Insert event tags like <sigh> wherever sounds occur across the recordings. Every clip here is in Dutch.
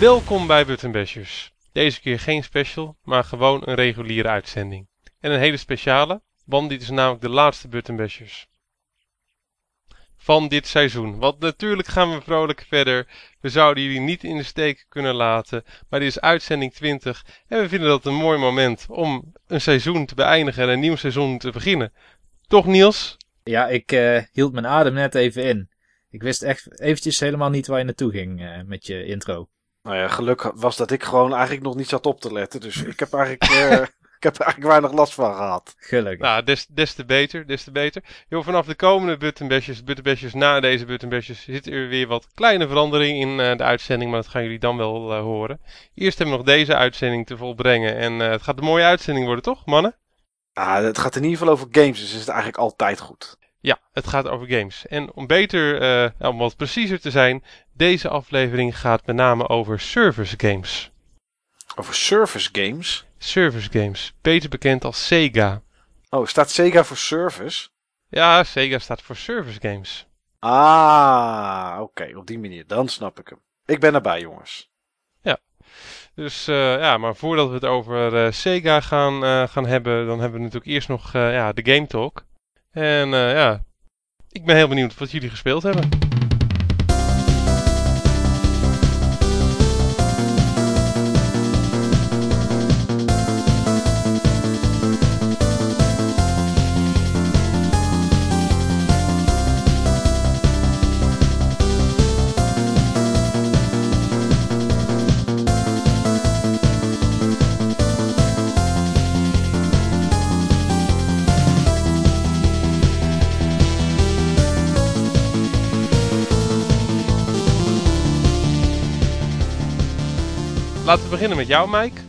Welkom bij Button Bashers. Deze keer geen special, maar gewoon een reguliere uitzending. En een hele speciale, want dit is namelijk de laatste Button Bashers. Van dit seizoen. Want natuurlijk gaan we vrolijk verder. We zouden jullie niet in de steek kunnen laten. Maar dit is uitzending 20. En we vinden dat een mooi moment om een seizoen te beëindigen en een nieuw seizoen te beginnen. Toch Niels? Ja, ik eh, hield mijn adem net even in. Ik wist echt eventjes helemaal niet waar je naartoe ging eh, met je intro. Nou ja, geluk was dat ik gewoon eigenlijk nog niet zat op te letten. Dus ik heb eigenlijk, eh, <laughs> ik heb eigenlijk weinig last van gehad. Gelukkig. Nou, des, des te beter, des te beter. Yo, vanaf de komende buttonbashers, buttonbashers na deze buttonbashers, zit er weer wat kleine verandering in eh, de uitzending, maar dat gaan jullie dan wel eh, horen. Eerst hebben we nog deze uitzending te volbrengen en eh, het gaat een mooie uitzending worden, toch, mannen? Ah, het gaat in ieder geval over games, dus is het eigenlijk altijd goed. Ja, het gaat over games. En om beter, eh, om wat preciezer te zijn, deze aflevering gaat met name over service games. Over service games. Service games, beter bekend als Sega. Oh, staat Sega voor service? Ja, Sega staat voor service games. Ah, oké, op die manier. Dan snap ik hem. Ik ben erbij, jongens. Dus eh, ja, maar voordat we het over eh, Sega gaan, eh, gaan hebben, dan hebben we natuurlijk eerst nog ja, de Game Talk. En ja, ik ben heel benieuwd wat jullie gespeeld hebben. Laten we beginnen met jou, Mike.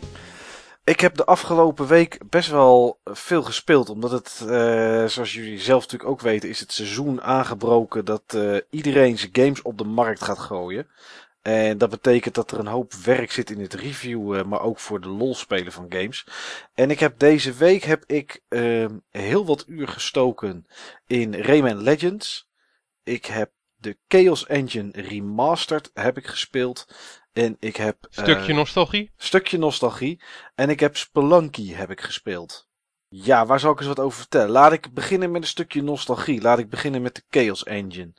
Ik heb de afgelopen week best wel veel gespeeld. Omdat het, eh, zoals jullie zelf natuurlijk ook weten, is het seizoen aangebroken dat eh, iedereen zijn games op de markt gaat gooien. En dat betekent dat er een hoop werk zit in het reviewen, maar ook voor de lol spelen van games. En ik heb deze week heb ik ehm, heel wat uur gestoken in Rayman Legends. Ik heb de Chaos Engine Remastered heb ik gespeeld. En ik heb eh, Stukje nostalgie. stukje nostalgie. En ik heb Spelunky heb ik gespeeld. Ja, waar zal ik eens wat over vertellen? Laat ik beginnen met een stukje nostalgie. Laat ik beginnen met de Chaos Engine.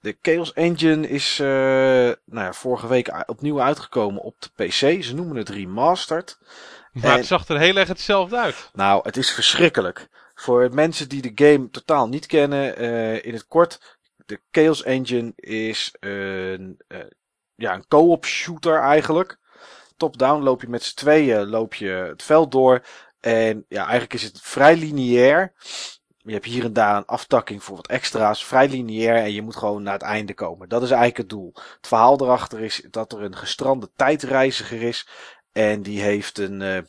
De Chaos Engine is eh, nou ja, vorige week opnieuw uitgekomen op de PC. Ze noemen het Remastered. <laughs> Maar En- het zag er heel erg hetzelfde uit. Nou, het is verschrikkelijk. Voor mensen die de game totaal niet kennen, eh, in het kort, de Chaos Engine is een, eh, ja, een co-op shooter eigenlijk. Top-down loop je met z'n tweeën loop je het veld door. En ja, eigenlijk is het vrij lineair. Je hebt hier en daar een aftakking voor wat extra's. Vrij lineair en je moet gewoon naar het einde komen. Dat is eigenlijk het doel. Het verhaal erachter is dat er een gestrande tijdreiziger is. En die heeft een, eh,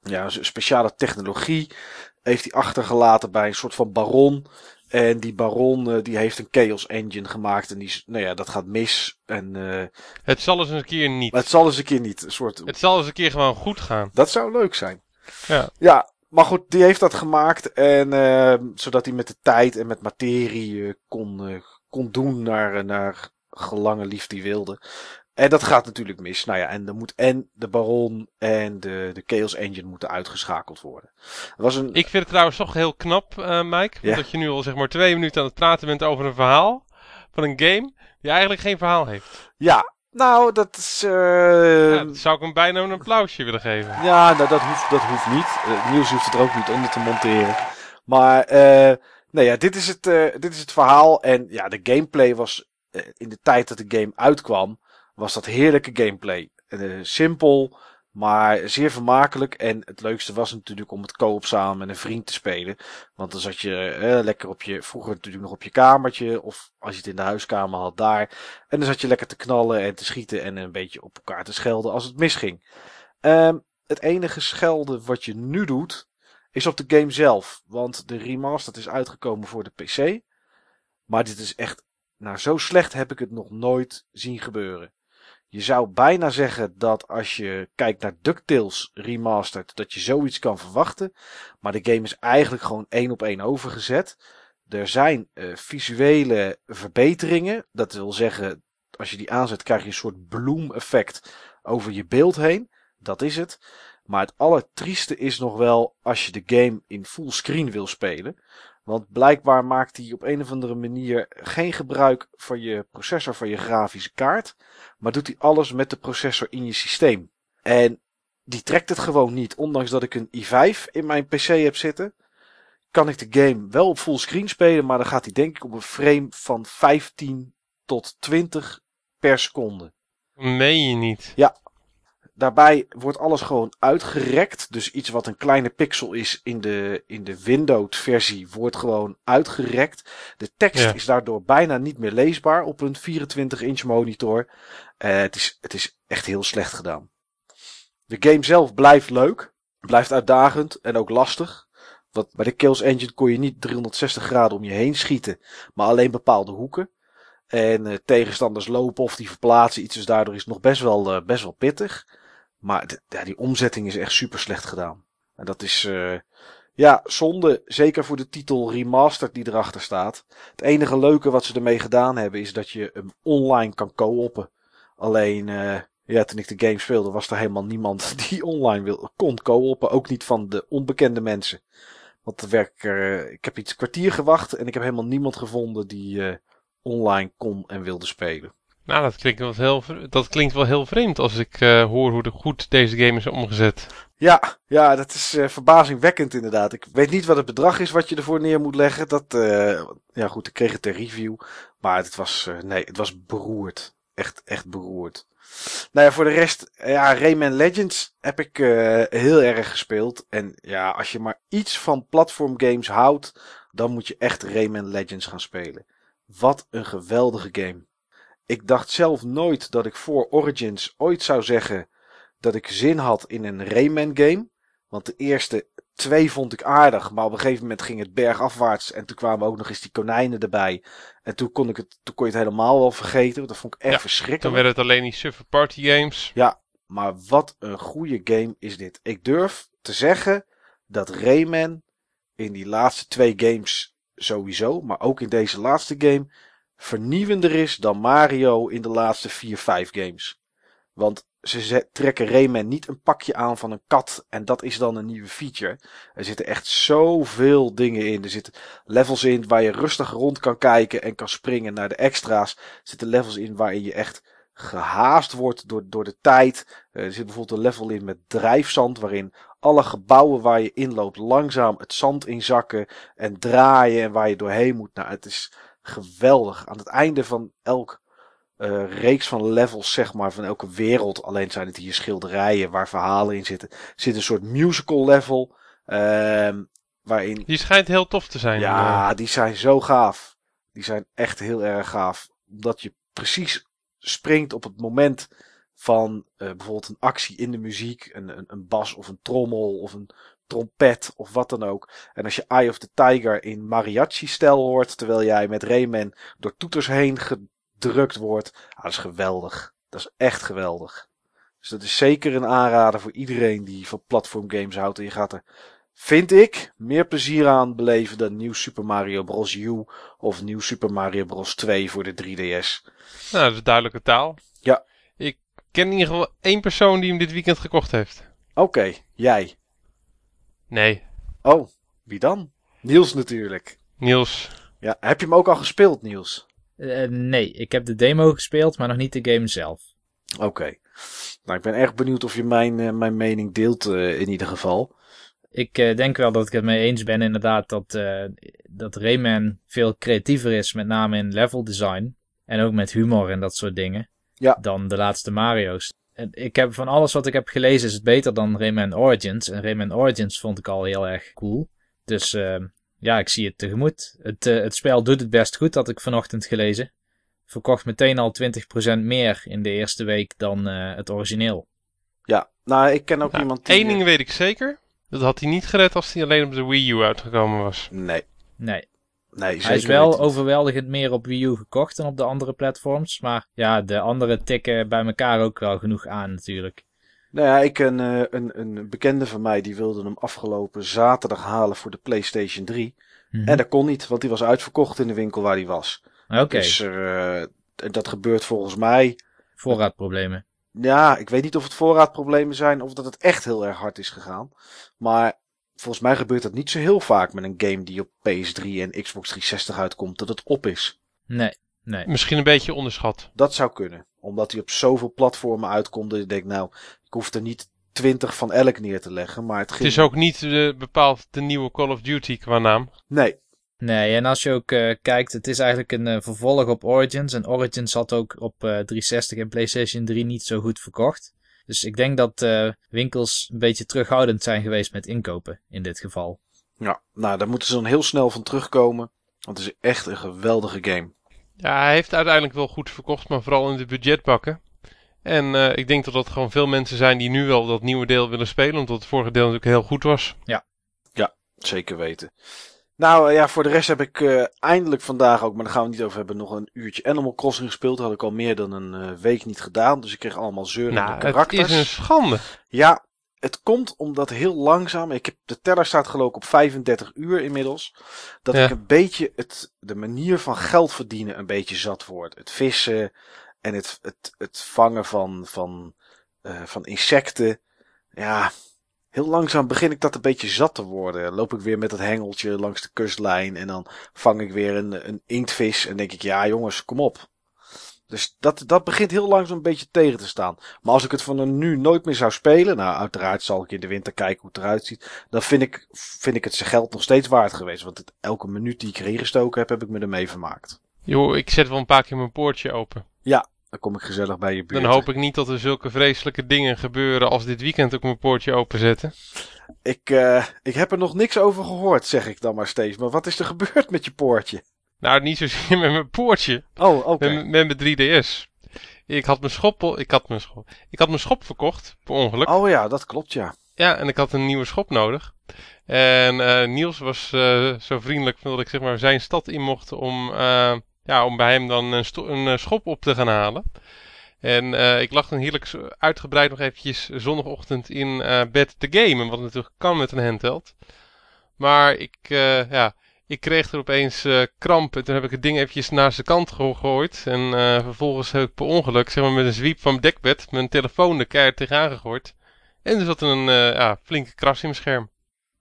ja, speciale technologie. Heeft hij achtergelaten bij een soort van baron. En die baron eh, die heeft een Chaos Engine gemaakt. En die, nou ja, dat gaat mis. En eh, Het zal eens een keer niet. het zal eens een keer niet. Een soort, Het zal eens een keer gewoon goed gaan. dat zou leuk zijn. Ja. Ja, maar goed, die heeft dat gemaakt. En eh, zodat hij met de tijd en met materie eh, kon, kon doen naar, naar gelangen lief die wilde. En dat gaat natuurlijk mis. Nou ja, en dan moet en de baron en de, de Chaos Engine moeten uitgeschakeld worden. Was een, Ik vind het trouwens toch heel knap, eh, Mike. Ja. Dat je nu al zeg maar twee minuten aan het praten bent over een verhaal. Van een game die eigenlijk geen verhaal heeft. ja, nou, dat is. eh, Ja, zou ik hem bijna een applausje willen geven. Ja, nou, dat, hoeft, dat hoeft niet. Eh, Niels hoeft het er ook niet onder te monteren. Maar, eh nou ja, dit is, het, dit is het verhaal. En ja, de gameplay was, in de tijd dat de game uitkwam, was dat heerlijke gameplay. Eh, simpel, maar zeer vermakelijk. En het leukste was natuurlijk om het co-op samen met een vriend te spelen. Want dan zat je eh, lekker op je, vroeger natuurlijk nog op je kamertje. Of als je het in de huiskamer had, daar. En dan zat je lekker te knallen en te schieten en een beetje op elkaar te schelden als het misging. Ehm het enige schelden wat je nu doet, is op de game zelf. Want de remastered is uitgekomen voor de PC. Maar dit is echt, nou zo slecht heb ik het nog nooit zien gebeuren. Je zou bijna zeggen dat als je kijkt naar DuckTales Remastered, dat je zoiets kan verwachten. Maar de game is eigenlijk gewoon één op één overgezet. Er zijn eh, visuele verbeteringen. Dat wil zeggen, als je die aanzet, krijg je een soort bloemeffect over je beeld heen. Dat is het. Maar het allertrieste is nog wel als je de game in fullscreen wil spelen. Want blijkbaar maakt hij op een of andere manier geen gebruik van je processor, van je grafische kaart. Maar doet hij alles met de processor in je systeem. En die trekt het gewoon niet. Ondanks dat ik een i5 in mijn PC heb zitten, kan ik de game wel op fullscreen spelen. Maar dan gaat hij denk ik op een frame van 15 tot 20 per seconde. Meen je niet? Daarbij wordt alles gewoon uitgerekt. Dus iets wat een kleine pixel is in de, in de windowed versie wordt gewoon uitgerekt. De tekst Ja. is daardoor bijna niet meer leesbaar op een 24 inch monitor. Eh, het, is, het is echt heel slecht gedaan. De game zelf blijft leuk. Blijft uitdagend en ook lastig. Want bij de Kills Engine kon je niet 360 graden om je heen schieten. Maar alleen bepaalde hoeken. En eh, tegenstanders lopen of die verplaatsen iets. Dus daardoor is het nog best wel, eh, best wel pittig. Maar die omzetting is echt super slecht gedaan. En dat is eh, ja, zonde. Zeker voor de titel Remastered die erachter staat. Het enige leuke wat ze ermee gedaan hebben is dat je hem online kan co-oppen. Alleen, eh, ja, toen ik de game speelde was er helemaal niemand <laughs> die online wil, kon co-oppen. Ook niet van de onbekende mensen. Want eh, ik heb iets kwartier gewacht en ik heb helemaal niemand gevonden die online kon en wilde spelen. Nou, dat klinkt wel heel, dat klinkt wel heel vreemd als ik eh, hoor hoe de goed deze game is omgezet. Ja, ja, dat is eh, verbazingwekkend inderdaad. Ik weet niet wat het bedrag is wat je ervoor neer moet leggen. Dat, eh, ja goed, ik kreeg het ter review. Maar het was, nee, het was beroerd. Echt, echt beroerd. Nou ja, voor de rest, ja, Rayman Legends heb ik heel erg gespeeld. En ja, als je maar iets van platformgames houdt, dan moet je echt Rayman Legends gaan spelen. Wat een geweldige game. Ik dacht zelf nooit dat ik voor Origins ooit zou zeggen dat ik zin had in een Rayman game. Want de eerste twee vond ik aardig, maar op een gegeven moment ging het bergafwaarts en toen kwamen ook nog eens die konijnen erbij. En toen kon, ik het, toen kon je het helemaal wel vergeten, want dat vond ik echt Ja, verschrikkelijk. Toen werden het alleen die suffer party games. Maar wat een goede game is dit. Ik durf te zeggen dat Rayman in die laatste twee games sowieso, maar ook in deze laatste game, vernieuwender is dan Mario in de laatste vier, vijf games. Want ze trekken Rayman niet een pakje aan van een kat en dat is dan een nieuwe feature. Er zitten echt zoveel dingen in. Er zitten levels in waar je rustig rond kan kijken en kan springen naar de extra's. Er zitten levels in waarin je echt gehaast wordt door, door de tijd. Eh, er zit bijvoorbeeld een level in met drijfzand, waarin alle gebouwen waar je inloopt langzaam het zand inzakken en draaien en waar je doorheen moet. Nou, het is geweldig. Aan het einde van elk eh, reeks van levels, zeg maar, van elke wereld, alleen zijn het hier schilderijen waar verhalen in zitten, zit een soort musical level. ehm, waarin Die schijnt heel tof te zijn. ja, die zijn zo gaaf. Die zijn echt heel erg gaaf. Omdat je precies springt op het moment van eh, bijvoorbeeld een actie in de muziek. Een, een, een bas of een trommel of een trompet of wat dan ook. En als je Eye of the Tiger in mariachi-stijl hoort. Terwijl jij met Rayman door toeters heen gedrukt wordt. Ah, dat is geweldig. Dat is echt geweldig. Dus dat is zeker een aanrader voor iedereen die van platformgames houdt. En je gaat er vind ik, meer plezier aan beleven dan nieuw Super Mario Bros. U of nieuw Super Mario Bros. 2 voor de 3DS. Nou, dat is duidelijke taal. Ja. Ik ken in ieder geval één persoon die hem dit weekend gekocht heeft. Oké, jij. Nee, Oh, wie dan? Niels natuurlijk. Niels. Ja, heb je hem ook al gespeeld, Niels? Eh, nee, ik heb de demo gespeeld, maar nog niet de game zelf. Oké. Nou, ik ben erg benieuwd of je mijn, eh, mijn mening deelt eh, in ieder geval. Ik eh, denk wel dat ik het mee eens ben inderdaad dat, eh, dat Rayman veel creatiever is, met name in level design. En ook met humor en dat soort dingen. Ja. Dan de laatste Mario's. En ik heb van alles wat ik heb gelezen is het beter dan Rayman Origins. En Rayman Origins vond ik al heel erg cool. Dus eh, ja, ik zie het tegemoet. Het, eh, het spel doet het best goed, had ik vanochtend gelezen. Verkocht meteen al 20% meer in de eerste week dan eh, het origineel. Ja, nou, ik ken ook Nou, iemand die... Eén ding weet ik zeker. Dat had hij niet gered als hij alleen op de Wii U uitgekomen was. Nee, Nee, nee, zeker Hij is wel overweldigend meer op Wii U gekocht dan op de andere platforms. Maar ja, de andere tikken bij elkaar ook wel genoeg aan natuurlijk. Nou ja, ik ken eh, een, een bekende van mij die wilde hem afgelopen zaterdag halen voor de PlayStation 3. Mhm. En dat kon niet, want die was uitverkocht in de winkel waar die was. Oké, Dus er, eh, dat gebeurt volgens mij. Voorraadproblemen. Ja, ik weet niet of het voorraadproblemen zijn of dat het echt heel erg hard is gegaan. Maar volgens mij gebeurt dat niet zo heel vaak met een game die op PS3 en Xbox 360 uitkomt, dat het op is. Nee, nee. Misschien een beetje onderschat. Dat zou kunnen. Omdat hij op zoveel platformen uitkomt dat ik denk, nou, ik hoef er niet twintig van elk neer te leggen. Maar het, is ook niet eh, bepaald de nieuwe Call of Duty qua naam. Nee, Nee, en als je ook eh, kijkt, het is eigenlijk een eh, vervolg op Origins. En Origins had ook op eh, 360 en PlayStation 3 niet zo goed verkocht. Dus ik denk dat eh, winkels een beetje terughoudend zijn geweest met inkopen in dit geval. ja, nou, daar moeten ze dan heel snel van terugkomen. Want het is echt een geweldige game. Ja, hij heeft uiteindelijk wel goed verkocht, maar vooral in de budgetbakken. En eh, ik denk dat dat gewoon veel mensen zijn die nu wel dat nieuwe deel willen spelen, omdat het vorige deel natuurlijk heel goed was. Zeker weten. Nou eh, ja, voor de rest heb ik eh, eindelijk vandaag ook, maar daar gaan we het niet over hebben, nog een uurtje Animal Crossing gespeeld. Dat had ik al meer dan een eh, week niet gedaan. Dus ik kreeg allemaal zeurende Nou, het karakters. is een schande. Ja, het komt omdat heel langzaam, ik heb, de teller staat geloof ik op 35 uur inmiddels, dat Ja. ik een beetje het, de manier van geld verdienen een beetje zat word. Het vissen en het, het, het vangen van, van, van insecten. Ja, heel langzaam begin ik dat een beetje zat te worden. Loop ik weer met dat hengeltje langs de kustlijn en dan vang ik weer een, een inktvis en denk ik, ja jongens, kom op. Dus dat, dat begint heel langzaam een beetje tegen te staan. Maar als ik het van nu nooit meer zou spelen, nou uiteraard zal ik in de winter kijken hoe het eruit ziet. Dan vind ik, vind ik het zijn geld nog steeds waard geweest. Want het, elke minuut die ik erin gestoken heb, heb ik me ermee vermaakt. Joh, ik zet wel een paar keer mijn poortje open. Dan kom ik gezellig bij je buurt. Dan hoop ik niet dat er zulke vreselijke dingen gebeuren als dit weekend ook mijn poortje openzetten. Ik, eh, ik heb er nog niks over gehoord, zeg ik dan maar steeds. Maar wat is er gebeurd met je poortje? Nou, niet zozeer met mijn poortje, Oh, oké. met, mijn- met mijn 3DS. Ik had mijn schop, ik had mijn schop, ik had mijn schop verkocht, per ongeluk. Oh ja, dat klopt ja. Ja, en ik had een nieuwe schop nodig. En eh, Niels was eh, zo vriendelijk dat ik zeg maar zijn stad in mocht om, ja, om bij hem dan een, een eh, schop op te gaan halen. En eh, ik lag dan heerlijk uitgebreid nog eventjes zondagochtend in eh, bed te gamen, wat natuurlijk kan met een handheld. Maar ik, ja, ik kreeg er opeens eh, kramp en toen heb ik het ding eventjes naast de kant gegooid. En vervolgens heb ik per ongeluk, zeg maar met een zwiep van mijn dekbed, mijn telefoon de keihard tegenaan gegooid. En er zat een ja, flinke kras in mijn scherm.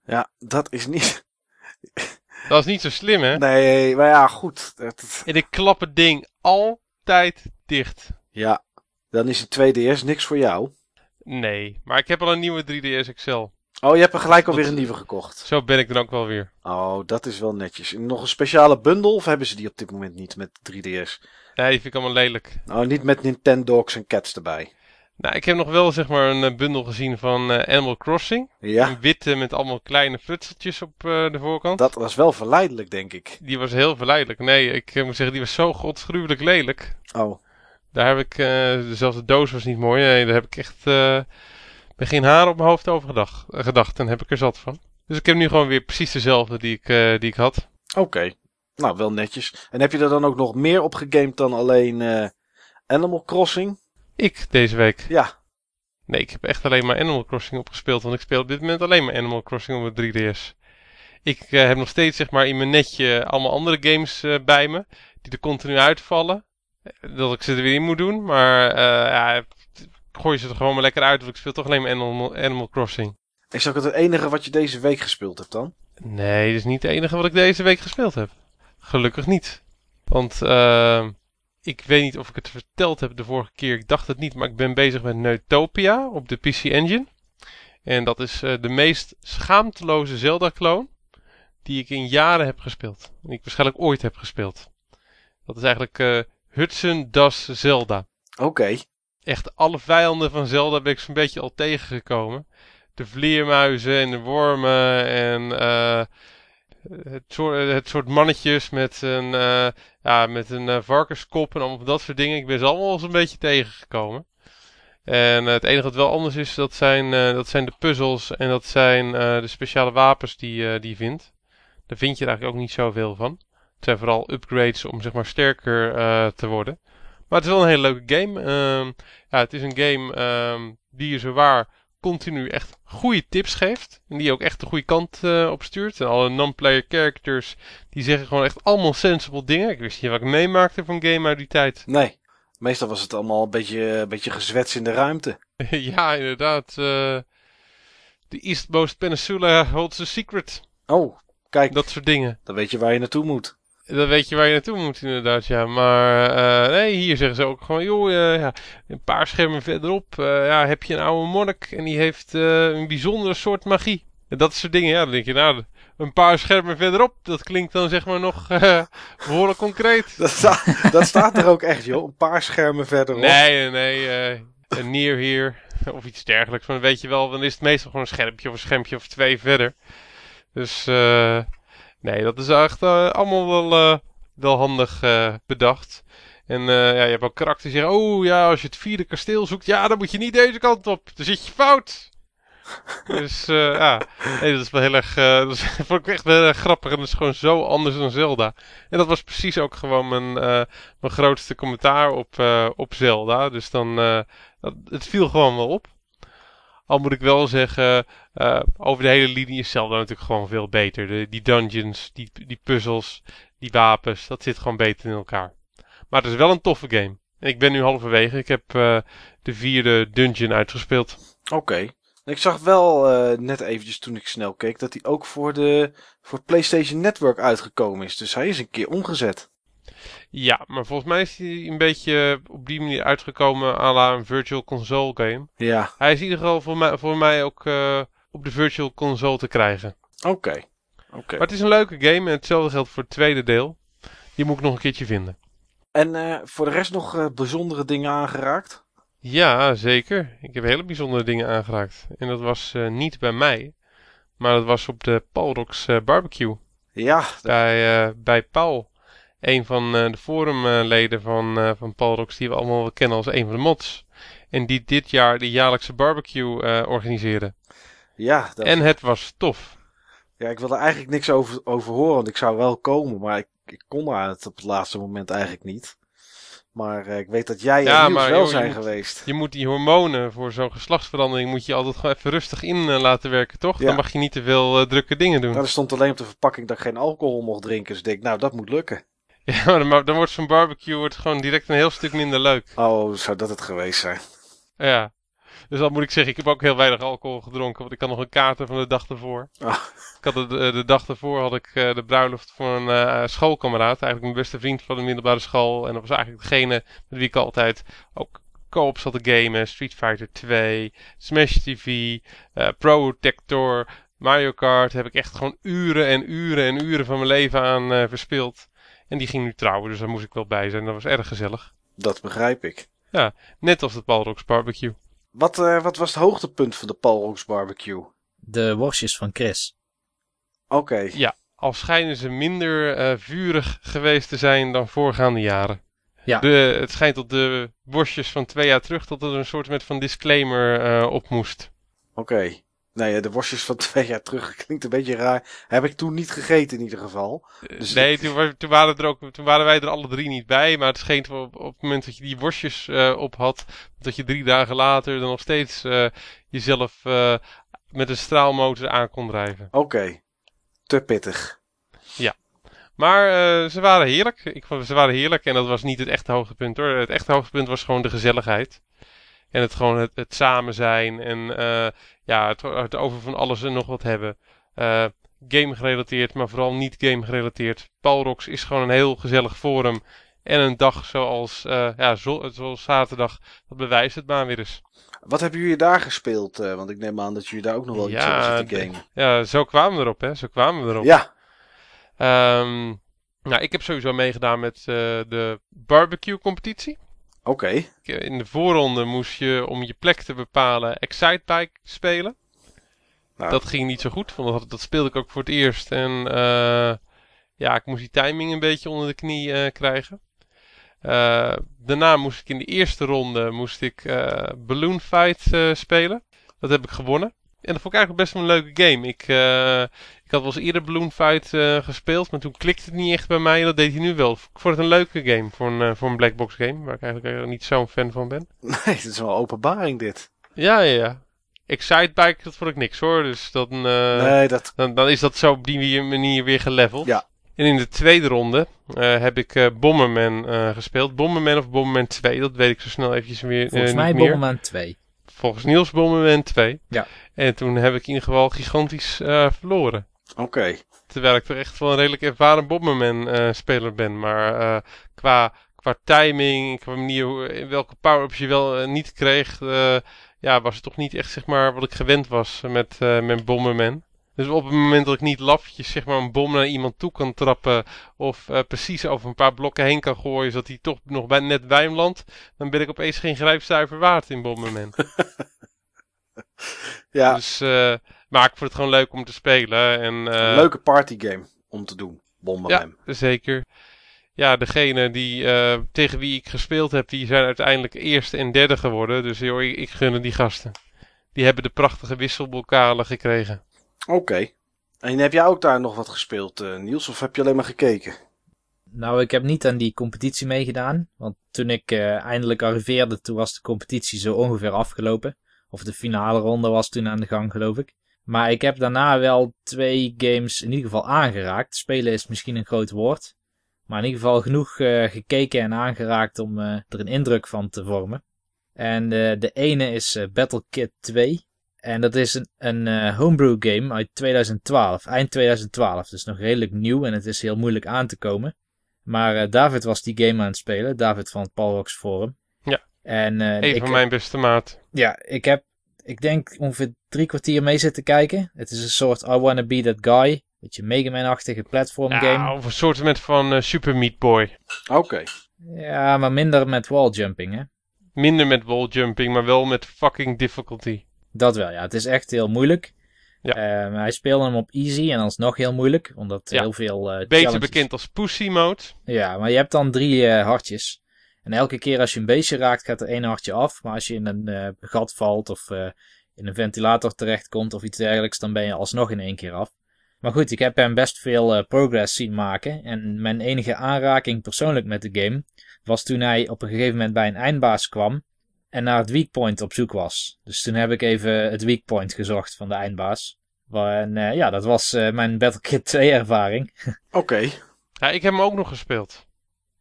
Ja, dat is niet... <laughs> Dat is niet zo slim, hè? Nee, maar ja, goed. En ik klap het ding altijd dicht. Ja, dan is een 2DS niks voor jou. Nee, maar ik heb al een nieuwe 3DS XL. Oh, je hebt er gelijk alweer Dat- een nieuwe gekocht. Zo ben ik dan ook wel weer. Oh, dat is wel netjes. Nog een speciale bundel of hebben ze die op dit moment niet met 3DS? Nee, die vind ik allemaal lelijk. Oh, niet met Nintendogs en Cats erbij. Nou, ik heb nog wel zeg maar een eh, bundel gezien van eh, Animal Crossing. Ja, Een witte met allemaal kleine frutseltjes op eh, de voorkant. dat was wel verleidelijk, denk ik. Die was heel verleidelijk. Nee, ik moet zeggen, die was zo godsgruwelijk lelijk. Oh, Daar heb ik, zelfs de doos was niet mooi. Nee, daar heb ik echt met geen haar op mijn hoofd over gedacht, gedacht. En heb ik er zat van. Dus ik heb nu gewoon weer precies dezelfde die ik, die ik had. oké. Nou, wel netjes. En heb je er dan ook nog meer op gegamed dan alleen Animal Crossing? Ik deze week. Ja, Nee, ik heb echt alleen maar Animal Crossing opgespeeld. Want ik speel op dit moment alleen maar Animal Crossing op mijn 3DS. Ik eh, heb nog steeds zeg maar in mijn netje allemaal andere games eh, bij me. Die er continu uitvallen. Eh, Dat ik ze er weer in moet doen. Maar eh, ja, ik gooi ze er gewoon maar lekker uit. Want ik speel toch alleen maar Animal, Animal Crossing. is dat het enige wat je deze week gespeeld hebt dan? Nee, dat is niet het enige wat ik deze week gespeeld heb. Gelukkig niet. Want eh, ik weet niet of ik het verteld heb de vorige keer. Ik dacht het niet, maar ik ben bezig met Neutopia op de PC Engine. En dat is eh, de meest schaamteloze Zelda-kloon die ik in jaren heb gespeeld. Die ik waarschijnlijk ooit heb gespeeld. Dat is eigenlijk eh, Hudson Das Zelda. Oké. Echt alle vijanden van Zelda ben ik zo'n beetje al tegengekomen. De vleermuizen en de wormen en eh, het, soort, het soort mannetjes met een, eh, ja, met een eh, varkenskop en allemaal dat soort dingen. Ik ben ze allemaal al zo'n beetje tegengekomen. En eh, het enige wat wel anders is, dat zijn, dat zijn de puzzels en dat zijn de speciale wapens die, die je vindt. Daar vind je eigenlijk ook niet zoveel van. Het zijn vooral upgrades om zeg maar sterker te worden. Maar het is wel een hele leuke game. Ehm, ja, het is een game ehm, die je zowaar continu echt goede tips geeft. En die ook echt de goede kant uh, op stuurt. En alle non-player characters, die zeggen gewoon echt allemaal sensible dingen. Ik wist niet wat ik meemaakte van game uit die tijd. <laughs> Nee, meestal was het allemaal een beetje, een beetje gezwets in de ruimte. ja, inderdaad. Uh, de Eastmost Peninsula holds a secret. Oh, kijk. Dat soort dingen. Dan weet je waar je naartoe moet. Dan weet je waar je naartoe moet inderdaad, ja. Maar uh, nee, hier zeggen ze ook gewoon, joh, uh, ja, een paar schermen verderop uh, ja, heb je een oude monnik en die heeft een bijzondere soort magie. En dat soort dingen, ja, dan denk je, nou, een paar schermen verderop, dat klinkt dan zeg maar nog behoorlijk concreet. Dat, sta dat, staat er ook echt, joh, een paar schermen verderop. Nee, nee, een near hier of iets dergelijks. Maar dan weet je wel, dan is het meestal gewoon een schermpje of een schermpje of twee verder. Dus... eh Nee, dat is echt uh, allemaal wel, uh, wel handig uh, bedacht. En ja, je hebt ook karakters die zeggen: Oh ja, als je het vierde kasteel zoekt, ja, dan moet je niet deze kant op. Dan zit je fout. <laughs> dus ja, nee, dat is wel heel erg. <laughs> dat vond ik echt wel grappig. En dat is gewoon zo anders dan Zelda. En dat was precies ook gewoon mijn, mijn grootste commentaar op, op Zelda. Dus dan. Dat, het viel gewoon wel op. Al moet ik wel zeggen, uh, over de hele linie is Zelda natuurlijk gewoon veel beter. De, die dungeons, die, die puzzels, die wapens, dat zit gewoon beter in elkaar. Maar het is wel een toffe game. En ik ben nu halverwege. Ik heb uh, de vierde dungeon uitgespeeld. Oké. Ik zag wel uh, net eventjes toen ik snel keek dat hij ook voor de voor PlayStation Network uitgekomen is. Dus hij is een keer omgezet. Ja, maar volgens mij is hij een beetje op die manier uitgekomen à la een Virtual Console game. Ja. Hij is in ieder geval voor mij, voor mij ook uh, op de Virtual Console te krijgen. Oké. Okay. Okay. Maar het is een leuke game en hetzelfde geldt voor het tweede deel. Die moet ik nog een keertje vinden. En uh, voor de rest nog uh, bijzondere dingen aangeraakt? Ja, zeker. Ik heb hele bijzondere dingen aangeraakt. En dat was niet bij mij, maar dat was op de Palrox Barbecue. Ja. Bij, bij Paul een van uh, de forumleden van, uh, van Palrox, die we allemaal wel kennen als een van de mods. En die dit jaar de jaarlijkse barbecue uh, organiseerde. Ja. Dat... En het was tof. Ja, ik wilde eigenlijk niks over, over horen, want ik zou wel komen, maar ik, ik kon daar het op het laatste moment eigenlijk niet. Maar ik weet dat jij ja, Niels wel joh, zijn je geweest. Moet, je moet die hormonen voor zo'n geslachtsverandering moet je altijd gewoon even rustig in laten werken, toch? Ja. Dan mag je niet te veel drukke dingen doen. Nou, er stond alleen op de verpakking dat ik geen alcohol mocht drinken. Dus ik denk, nou, dat moet lukken. <laughs> Ja, maar dan wordt zo'n barbecue wordt gewoon direct een heel stuk minder leuk. Oh, zou dat het geweest zijn? Ja. Dus dan moet ik zeggen, ik heb ook heel weinig alcohol gedronken, want ik had nog een kaarten van de dag ervoor. Oh. Ik had de, de, dag ervoor had ik uh, de bruiloft voor een uh, schoolkameraad, eigenlijk mijn beste vriend van de middelbare school. En dat was eigenlijk degene met wie ik altijd ook co-op zat te gamen. Street Fighter 2, Smash TV, uh, Protector, Mario Kart. Heb ik echt gewoon uren en uren en uren van mijn leven aan verspild. En die ging nu trouwen, dus daar moest ik wel bij zijn. Dat was erg gezellig. Dat begrijp ik. Ja, net als de Palrox barbecue. Wat, uh, wat was het hoogtepunt van de Palrox barbecue? De worstjes van Chris. Oké. Okay. Ja, al schijnen ze minder uh, vurig geweest te zijn dan voorgaande jaren. Ja. De, het schijnt dat de worstjes van twee jaar terug dat er een soort met van disclaimer uh, op moest. Oké. Okay. Nee, de worstjes van <laughs> twee jaar terug klinkt een beetje raar. Heb ik toen niet gegeten in ieder geval. Dus nee, toen, toen, waren er ook, toen waren wij er alle drie niet bij. Maar het scheen op, op het moment dat je die worstjes uh, op had, dat je drie dagen later dan nog steeds uh, jezelf uh, met een straalmotor aan kon drijven. Oké, okay. te pittig. Ja. Maar ze waren heerlijk. Ik vond, ze waren heerlijk en dat was niet het echte hoogtepunt hoor. Het echte hoogtepunt was gewoon de gezelligheid. En het gewoon het, het samen zijn en uh, ja, het, het, over van alles en nog wat hebben. Uh, game gerelateerd, maar vooral niet game gerelateerd. Palrox is gewoon een heel gezellig forum. En een dag zoals, uh, ja, zo, zoals zaterdag, dat bewijst het maar weer eens. Wat hebben jullie daar gespeeld? Uh, want ik neem aan dat jullie daar ook nog wel iets ja, zitten gamen. Ja, zo kwamen we erop, hè. Zo kwamen we erop. Ja. Um, nou, ik heb sowieso meegedaan met de barbecue competitie. Oké. Okay. In de voorronde moest je om je plek te bepalen Excitebike spelen. Nou. Dat ging niet zo goed, want dat, dat, speelde ik ook voor het eerst. En uh, ja, ik moest die timing een beetje onder de knie uh, krijgen. Uh, daarna moest ik in de eerste ronde moest ik Balloon Fight spelen. Dat heb ik gewonnen. En dat vond ik eigenlijk best wel een leuke game. Ik, ik had wel eens eerder Balloon Fight uh, gespeeld, maar toen klikte het niet echt bij mij. En dat deed hij nu wel. Ik vond het een leuke game voor een, uh, voor een black box game, waar ik eigenlijk niet zo'n fan van ben. <laughs> Nee, het is wel een openbaring dit. Ja, ja, ja. Excitebike, dat vond ik niks hoor. Dus dan, uh, nee, dat... dan, dan is dat zo op die manier weer geleveld. Ja. En in de tweede ronde uh, heb ik uh, Bomberman gespeeld. Bomberman of Bomberman 2, dat weet ik zo snel eventjes weer Volgens mij niet Bomberman meer. 2. Volgens Niels Bomberman 2. Ja. En toen heb ik in ieder geval gigantisch verloren. Oké. Okay. Terwijl ik toch echt wel een redelijk ervaren Bomberman-speler ben. Maar qua, qua timing, qua manier in welke power-ups je wel niet kreeg ja, was het toch niet echt zeg maar, wat ik gewend was met, met Bomberman. Dus op het moment dat ik niet lafjes zeg maar, een bom naar iemand toe kan trappen. Of uh, precies over een paar blokken heen kan gooien. Zodat hij toch nog bij, net bij hem landt. Dan ben ik opeens geen grijpstuiver waard in Bomberman. <laughs> ja. Dus, uh, maar ik vond het gewoon leuk om te spelen. En, een leuke partygame om te doen. Bomberman. Ja, zeker ja, degene die, uh, tegen wie ik gespeeld heb, die zijn uiteindelijk eerste en derde geworden. Dus joh, ik, ik gun die gasten. Die hebben de prachtige wisselbokalen gekregen. Oké. En heb jij ook daar nog wat gespeeld, uh, Niels? Of heb je alleen maar gekeken? Nou, ik heb niet aan die competitie meegedaan. Want toen ik uh, eindelijk arriveerde, toen was de competitie zo ongeveer afgelopen. Of de finale ronde was toen aan de gang, geloof ik. Maar ik heb daarna wel twee games in ieder geval aangeraakt. Spelen is misschien een groot woord. Maar in ieder geval genoeg uh, gekeken en aangeraakt om uh, er een indruk van te vormen. En uh, de ene is Battle Kit 2. En dat is een, een homebrew game uit 2012, eind 2012. Dus nog redelijk nieuw en het is heel moeilijk aan te komen. Maar David was die game aan het spelen, David van het Palrox Forum. Ja, en, een ik, van mijn beste maat. Ja, ik heb, ik denk ongeveer drie kwartier mee zitten kijken. Het is een soort I Wanna Be That Guy beetje Mega Man-achtige platform game. Ja, of een soort van uh, Super Meat Boy. Oké. Ja, maar minder met walljumping, hè? Minder met walljumping, maar wel met fucking difficulty. Dat wel, ja. Het is echt heel moeilijk. Ja. Uh, hij speelde hem op easy en alsnog heel moeilijk, omdat ja. heel veel uh, Beter challenges... bekend als pussy mode. Ja, maar je hebt dan drie uh, hartjes. En elke keer als je een beestje raakt, gaat er één hartje af. Maar als je in een gat valt of in een ventilator terechtkomt of iets dergelijks, dan ben je alsnog in één keer af. Maar goed, ik heb hem best veel uh, progress zien maken. En mijn enige aanraking persoonlijk met de game was toen hij op een gegeven moment bij een eindbaas kwam en naar het weak point op zoek was. Dus toen heb ik even het weak point gezocht van de eindbaas. En uh, ja, dat was uh, mijn Battlekit 2 ervaring. <laughs> Oké. Ja, ik heb hem ook nog gespeeld.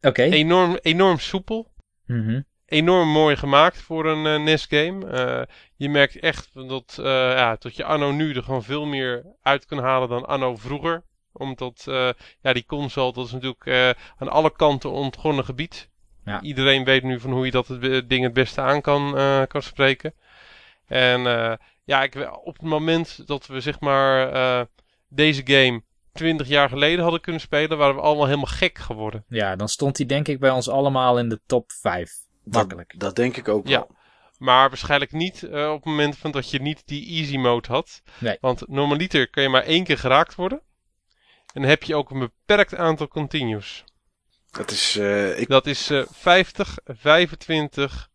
Oké. Enorm, enorm soepel. Mm enorm mooi gemaakt voor een uh, NES-game. Uh, je merkt echt dat, uh, ja, dat je anno nu er gewoon veel meer uit kan halen dan anno vroeger. Omdat ja, die console, dat is natuurlijk aan alle kanten ontgonnen gebied. Ja. Iedereen weet nu van hoe je dat het ding het beste aan kan, kan spreken. En ja, ik, op het moment dat we zeg maar deze game 20 jaar geleden hadden kunnen spelen, waren we allemaal helemaal gek geworden. Ja, dan stond hij denk ik bij ons allemaal in de top 5. Makkelijk. Dat, dat, denk ik ook ja. wel. Maar waarschijnlijk niet uh, op het moment van dat je niet die easy mode had. Nee. Want normaliter kan je maar één keer geraakt worden. En dan heb je ook een beperkt aantal continues. Dat is, uh, ik... dat is uh, 50, 25.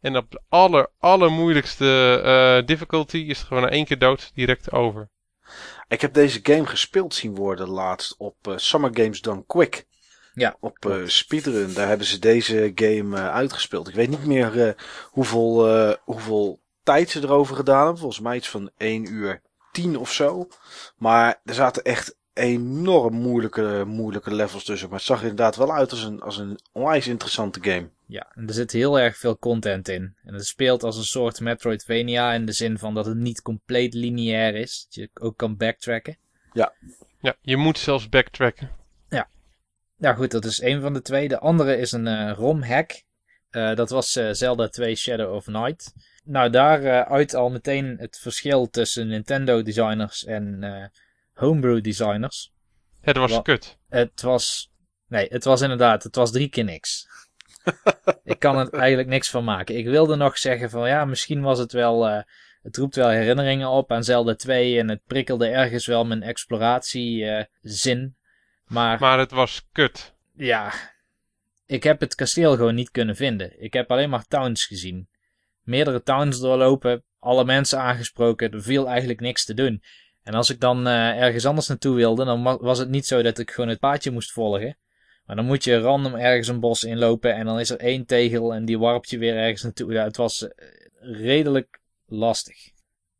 En op de aller, allermoeilijkste difficulty is het gewoon één keer dood direct over. Ik heb deze game gespeeld zien worden laatst op Summer Games Done Quick. Ja. Op uh, Speedrun, daar hebben ze deze game uh, uitgespeeld. Ik weet niet meer hoeveel, hoeveel tijd ze erover gedaan hebben. Volgens mij iets van 1 uur 10 of zo. Maar er zaten echt enorm moeilijke, moeilijke levels tussen. Maar het zag er inderdaad wel uit als een, als een onwijs interessante game. Ja, en er zit heel erg veel content in. En het speelt als een soort Metroidvania in de zin van dat het niet compleet lineair is. Dat je ook kan backtracken. Ja. Ja, je moet zelfs backtracken. Ja goed, dat is één van de twee. De andere is een uh, ROM-hack. Uh, dat was uh, Zelda 2 Shadow of Night. Nou, daar uit al meteen het verschil tussen Nintendo designers en homebrew designers. Het was Wa kut. Het was... Nee, het was inderdaad, het was drie keer niks. <laughs> ik kan er eigenlijk niks van maken. Ik wilde nog zeggen van ja, misschien was het wel... het roept wel herinneringen op aan Zelda 2 en het prikkelde ergens wel mijn exploratiezin. Maar, maar het was kut. Ja, ik heb het kasteel gewoon niet kunnen vinden. Ik heb alleen maar towns gezien. Meerdere towns doorlopen, alle mensen aangesproken, er viel eigenlijk niks te doen. En als ik dan uh, ergens anders naartoe wilde, dan was het niet zo dat ik gewoon het paadje moest volgen. Maar dan moet je random ergens een bos inlopen en dan is er één tegel en die warpt je weer ergens naartoe. Ja, het was uh, redelijk lastig.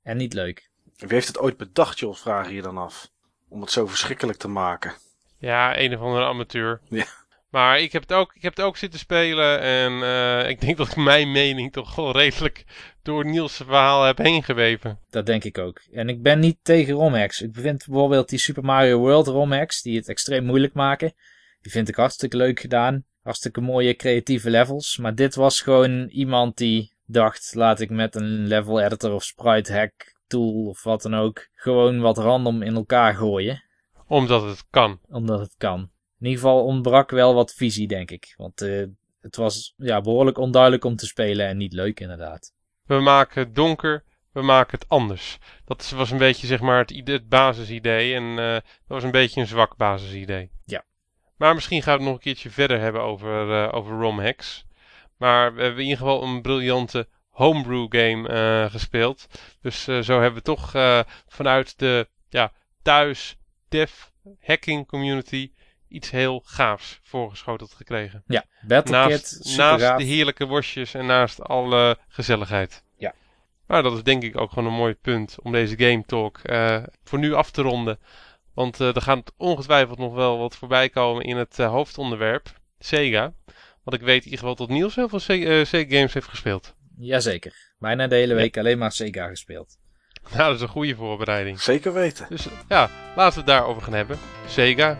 En niet leuk. Wie heeft het ooit bedacht, joh, vragen je dan af. Om het zo verschrikkelijk te maken. Ja, een of andere amateur. Ja. Maar ik heb het ook, ik heb het ook zitten spelen en eh, ik denk dat ik mijn mening toch wel redelijk door Niels' verhaal heb heen geweven. Dat denk ik ook. En ik ben niet tegen romhacks. Ik vind bijvoorbeeld die Super Mario World romhacks, die het extreem moeilijk maken. Die vind ik hartstikke leuk gedaan. Hartstikke mooie creatieve levels. Maar dit was gewoon iemand die dacht, laat ik met een level editor of sprite hack tool of wat dan ook, gewoon wat random in elkaar gooien. Omdat het kan. Omdat het kan. In ieder geval ontbrak wel wat visie, denk ik. Want uh, het was ja, behoorlijk onduidelijk om te spelen en niet leuk inderdaad. We maken het donker, we maken het anders. Dat was een beetje zeg maar het, het basisidee en uh, dat was een beetje een zwak basisidee. Ja. Maar misschien gaan we het nog een keertje verder hebben over, uh, over ROM hacks. Maar we hebben in ieder geval een briljante homebrew game gespeeld. Dus zo hebben we toch vanuit de ja, thuis dev hacking community iets heel gaafs voorgeschoteld gekregen. Ja, Battlekit, naast, naast de heerlijke worstjes en naast alle gezelligheid. Ja. Maar dat is denk ik ook gewoon een mooi punt om deze game talk voor nu af te ronden. Want er gaat ongetwijfeld nog wel wat voorbij komen in het hoofdonderwerp, Sega. Want ik weet in ieder geval dat Niels heel veel Sega-games heeft gespeeld. Jazeker. Bijna de hele week ja. alleen maar Sega gespeeld. Nou, dat is een goede voorbereiding. Zeker weten. Dus ja, laten we het daarover gaan hebben. Sega.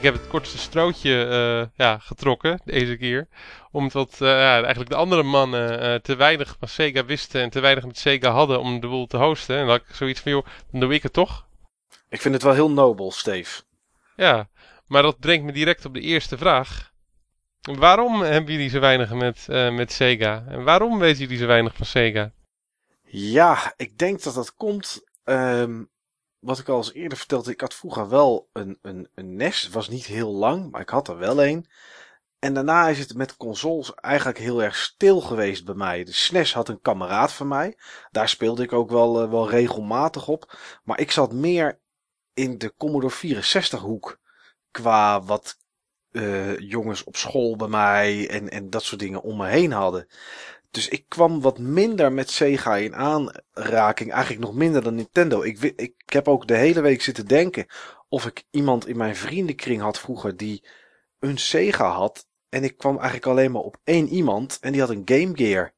Ik heb het kortste strootje uh, ja, getrokken deze keer. Omdat uh, ja, eigenlijk de andere mannen uh, te weinig van Sega wisten en te weinig met Sega hadden om de boel te hosten. En dat ik zoiets van, joh, dan doe ik het toch. Ik vind het wel heel nobel, Steve. Ja, maar dat brengt me direct op de eerste vraag. Waarom hebben jullie zo weinig met, met Sega? En waarom weten jullie zo weinig van Sega? Ja, ik denk dat dat komt... Um wat ik al eens eerder vertelde, ik had vroeger wel een, een, een NES. Het was niet heel lang, maar ik had er wel een. En daarna is het met consoles eigenlijk heel erg stil geweest bij mij. De SNES had een kameraad van mij. Daar speelde ik ook wel, uh, wel regelmatig op. Maar ik zat meer in de Commodore 64 hoek. Qua wat uh, jongens op school bij mij en, en dat soort dingen om me heen hadden. Dus ik kwam wat minder met Sega in aanraking. Eigenlijk nog minder dan Nintendo. Ik, ik heb ook de hele week zitten denken of ik iemand in mijn vriendenkring had vroeger die een Sega had. En ik kwam eigenlijk alleen maar op één iemand en die had een Game Gear.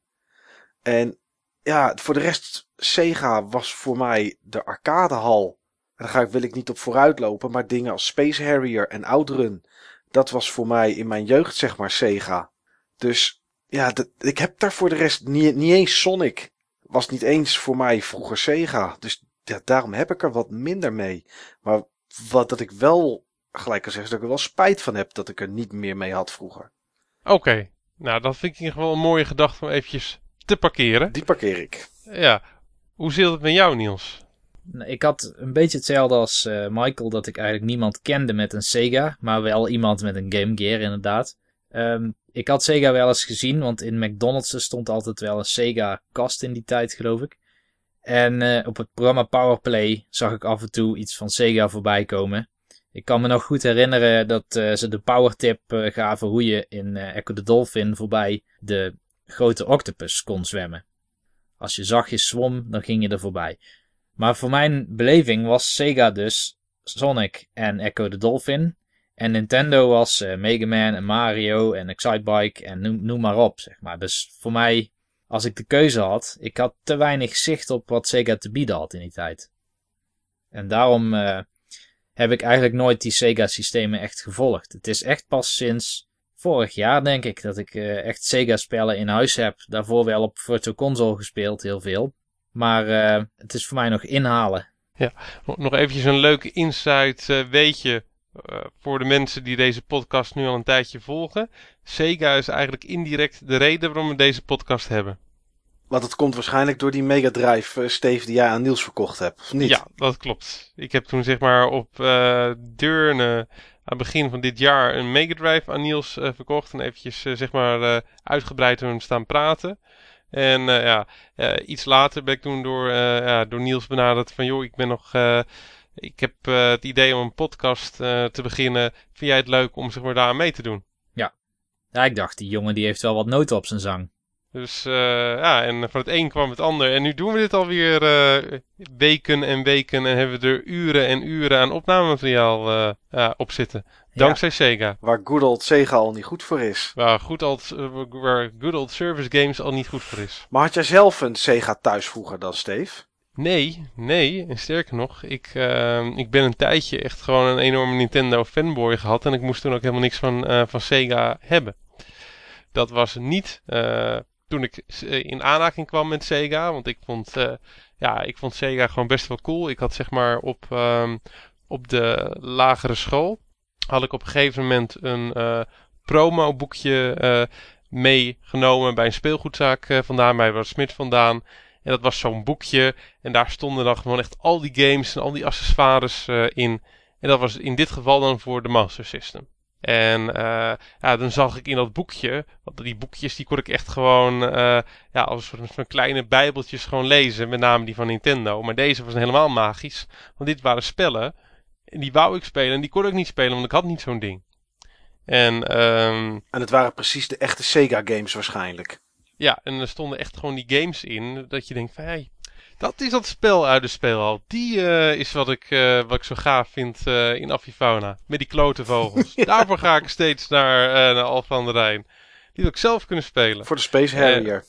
En ja, voor de rest, Sega was voor mij de arcadehal. Daar ga ik, wil ik niet op vooruit lopen, maar dingen als Space Harrier en Outrun. Dat was voor mij in mijn jeugd zeg maar Sega. Dus ja, dat, ik heb daar voor de rest niet, niet eens Sonic. Was niet eens voor mij vroeger Sega. Dus ja, daarom heb ik er wat minder mee. Maar wat dat ik wel gelijk kan zeggen, is dat ik er wel spijt van heb dat ik er niet meer mee had vroeger. Oké, okay. nou dat vind ik in ieder geval een mooie gedachte om eventjes te parkeren. Die parkeer ik. Ja, hoe zit het met jou Niels? Nou, ik had een beetje hetzelfde als uh, Michael, dat ik eigenlijk niemand kende met een Sega, maar wel iemand met een Game Gear inderdaad. Um, ik had Sega wel eens gezien, want in McDonald's stond altijd wel een Sega-kast in die tijd, geloof ik. En uh, op het programma Powerplay zag ik af en toe iets van Sega voorbij komen. Ik kan me nog goed herinneren dat uh, ze de powertip uh, gaven hoe je in Echo the Dolphin voorbij de grote octopus kon zwemmen. Als je zachtjes zwom, dan ging je er voorbij. Maar voor mijn beleving was Sega dus Sonic en Echo the Dolphin. En Nintendo was uh, Mega Man en Mario en Excitebike en noem, maar op, zeg maar. Dus voor mij, als ik de keuze had, ik had te weinig zicht op wat Sega te bieden had in die tijd. En daarom uh, heb ik eigenlijk nooit die Sega-systemen echt gevolgd. Het is echt pas sinds vorig jaar, denk ik, dat ik uh, echt Sega-spellen in huis heb. Daarvoor wel op Virtual Console gespeeld, heel veel. Maar het is voor mij nog inhalen. Ja, nog eventjes een leuke insight, weet je uh, voor de mensen die deze podcast nu al een tijdje volgen. Sega is eigenlijk indirect de reden waarom we deze podcast hebben. Want het komt waarschijnlijk door die Mega Drive, uh, Steve, die jij aan Niels verkocht hebt, of niet? Ja, dat klopt. Ik heb toen zeg maar op uh, Deurne aan het begin van dit jaar een Mega Drive aan Niels uh, verkocht. En eventjes zeg maar uitgebreid hem staan praten. En ja, iets later ben ik toen door, ja, door Niels benaderd van joh, ik ben nog... ik heb het idee om een podcast te beginnen. Vind jij het leuk om zeg maar daar mee te doen? Ja. Ja, ik dacht, die jongen die heeft wel wat noten op zijn zang. Dus uh, ja, en van het een kwam het ander. En nu doen we dit alweer uh, weken en weken. En hebben we er uren en uren aan opnamemateriaal uh, ja, op zitten. Dankzij ja, Sega. Waar good old Sega al niet goed voor is. Waar good, old, waar good old service games al niet goed voor is. Maar had jij zelf een Sega thuis vroeger dan, Steve? Nee, nee. En sterker nog, ik, ik ben een tijdje echt gewoon een enorme Nintendo fanboy gehad. En ik moest toen ook helemaal niks van, van Sega hebben. Dat was niet toen ik eh, in aanraking kwam met Sega. Want ik vond, ja, ik vond Sega gewoon best wel cool. Ik had zeg maar op, um, op de lagere school. Had ik op een gegeven moment een promo boekje meegenomen bij een speelgoedzaak vandaan. Bij was Smit vandaan. En dat was zo'n boekje. En daar stonden dan gewoon echt al die games en al die accessoires in. En dat was in dit geval dan voor de Master System. En uh, ja, dan zag ik in dat boekje, want die boekjes die kon ik echt gewoon uh, ja, als een soort van kleine bijbeltjes gewoon lezen. Met name die van Nintendo. Maar deze was helemaal magisch. Want dit waren spellen. En die wou ik spelen en die kon ik niet spelen, want ik had niet zo'n ding. En, um, en het waren precies de echte Sega games waarschijnlijk. Ja, en er stonden echt gewoon die games in. Dat je denkt van, hey, dat is dat spel uit de speelhal. Die uh, is wat ik, uh, wat ik zo gaaf vind uh, in Avifauna. Met die klote vogels. <laughs> ja. Daarvoor ga ik steeds naar, naar Alphen aan de Rijn. Die wil ik zelf kunnen spelen. Voor de Space Harrier.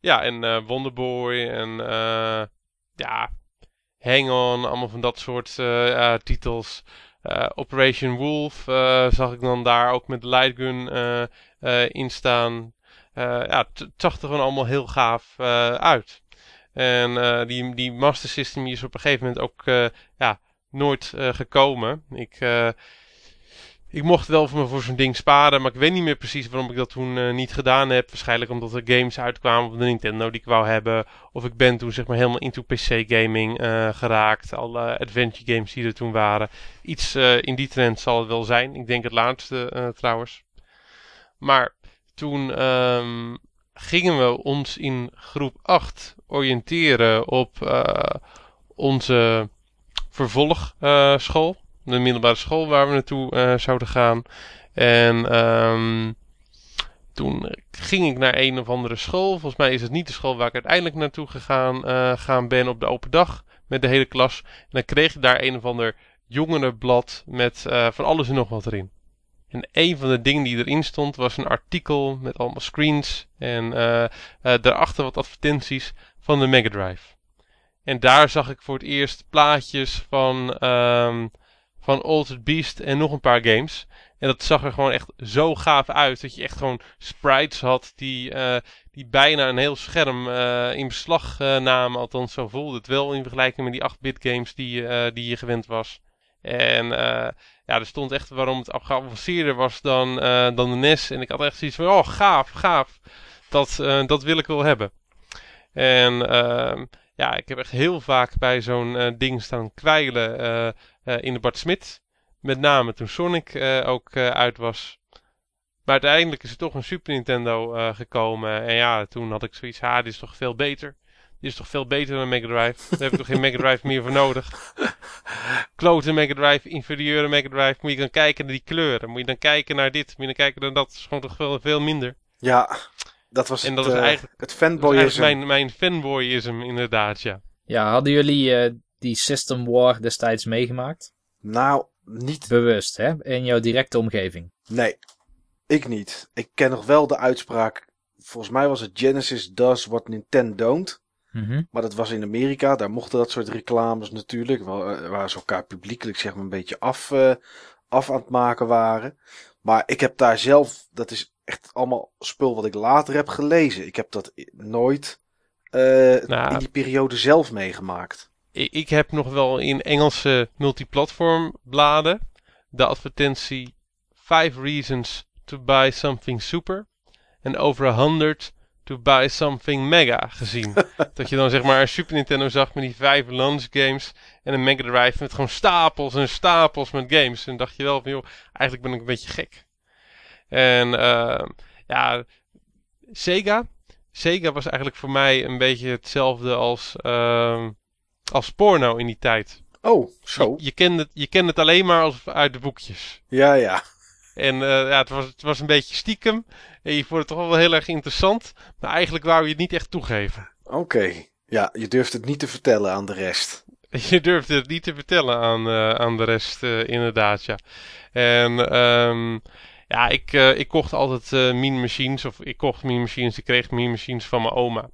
ja, en Wonderboy en ja, Hang On. Allemaal van dat soort titels. Operation Wolf zag ik dan daar ook met de Lightgun in staan. Ja, het zag er gewoon allemaal heel gaaf uit. En uh, die, die Master System is op een gegeven moment ook ja, nooit gekomen. Ik, ik mocht wel voor, me voor zo'n ding sparen, maar ik weet niet meer precies waarom ik dat toen niet gedaan heb. Waarschijnlijk omdat er games uitkwamen op de Nintendo die ik wou hebben. Of ik ben toen zeg maar helemaal into PC gaming geraakt. Alle adventure games die er toen waren. Iets in die trend zal het wel zijn. Ik denk het laatste trouwens. Maar toen um, gingen we ons in groep 8 oriënteren op uh, onze vervolgschool. Uh, de middelbare school waar we naartoe uh, zouden gaan. En um, toen ging ik naar een of andere school. Volgens mij is het niet de school waar ik uiteindelijk naartoe gegaan gaan ben op de open dag. Met de hele klas. En dan kreeg ik daar een of ander jongerenblad met van alles en nog wat erin. En een van de dingen die erin stond was een artikel met allemaal screens en uh, uh, daarachter wat advertenties van de Mega Drive. En daar zag ik voor het eerst plaatjes van, um, van Altered Beast en nog een paar games. En dat zag er gewoon echt zo gaaf uit. Dat je echt gewoon sprites had die, uh, die bijna een heel scherm uh, in beslag namen. Althans, zo voelde het wel in vergelijking met die 8-bit games die, die je gewend was. En ja, er stond echt waarom het geavanceerder was dan, dan de NES. En ik had echt zoiets van, oh gaaf, gaaf. Dat, dat wil ik wel hebben. En uh, ja, ik heb echt heel vaak bij zo'n ding staan kwijlen in de Bart Smit. Met name toen Sonic ook uit was. Maar uiteindelijk is er toch een Super Nintendo gekomen. En ja, toen had ik zoiets, ha, dit is toch veel beter. Is toch veel beter dan een Mega Drive. Daar heb ik toch geen Mega Drive meer voor nodig. Klote Mega Drive, inferieure Mega Drive. Moet je dan kijken naar die kleuren. Moet je dan kijken naar dit. Moet je dan kijken naar dat. Dat is gewoon toch veel, veel minder. Ja, dat was en dat het, is eigenlijk, het fanboyisme. mijn, mijn fanboyisme, inderdaad, ja. Ja, hadden jullie uh, die System War destijds meegemaakt? Nou, niet. Bewust, hè? In jouw directe omgeving? Nee, ik niet. Ik ken nog wel de uitspraak. Volgens mij was het Genesis does what Nintendo don't. Mm -hmm. Maar dat was in Amerika. Daar mochten dat soort reclames natuurlijk. Waar ze elkaar publiekelijk zeg maar een beetje af, uh, af aan het maken waren. Maar ik heb daar zelf, dat is echt allemaal spul wat ik later heb gelezen. Ik heb dat nooit uh, nou, in die periode zelf meegemaakt. Ik, ik heb nog wel in Engelse multiplatform bladen de advertentie 5 reasons to buy something super. And over a hundred to buy something mega gezien. <laughs> dat je dan zeg maar een Super Nintendo zag met die vijf launch games en een Mega Drive met gewoon stapels en stapels met games. En dacht je wel van joh, eigenlijk ben ik een beetje gek. En uh, ja, Sega. Sega was eigenlijk voor mij een beetje hetzelfde als, uh, als porno in die tijd. Oh, zo. Je, je, kende, het, je kende het alleen maar als uit de boekjes. Ja, ja. En uh, ja, het, was, het was een beetje stiekem. En je vond het toch wel heel erg interessant. Maar eigenlijk wou je het niet echt toegeven. Oké. Okay. Ja, je durft het niet te vertellen aan de rest. <laughs> Je durfde het niet te vertellen aan, uh, aan de rest, uh, inderdaad, ja. En um, ja, ik, ik kocht altijd mini machines. Of ik kocht mini machines. Ik kreeg mini machines van mijn oma.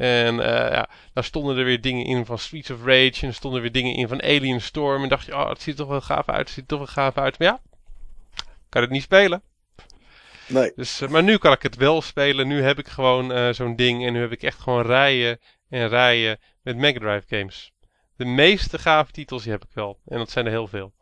En uh, ja, daar stonden er weer dingen in van Streets of Rage. En er stonden weer dingen in van Alien Storm. En dacht je, oh, het ziet er toch wel gaaf uit. Het ziet er toch wel gaaf uit. Maar ja, kan het niet spelen. Nee. Dus, maar nu kan ik het wel spelen. Nu heb ik gewoon zo'n ding. En nu heb ik echt gewoon rijen en rijen met Mega Drive games. De meeste gave titels die heb ik wel. En dat zijn er heel veel.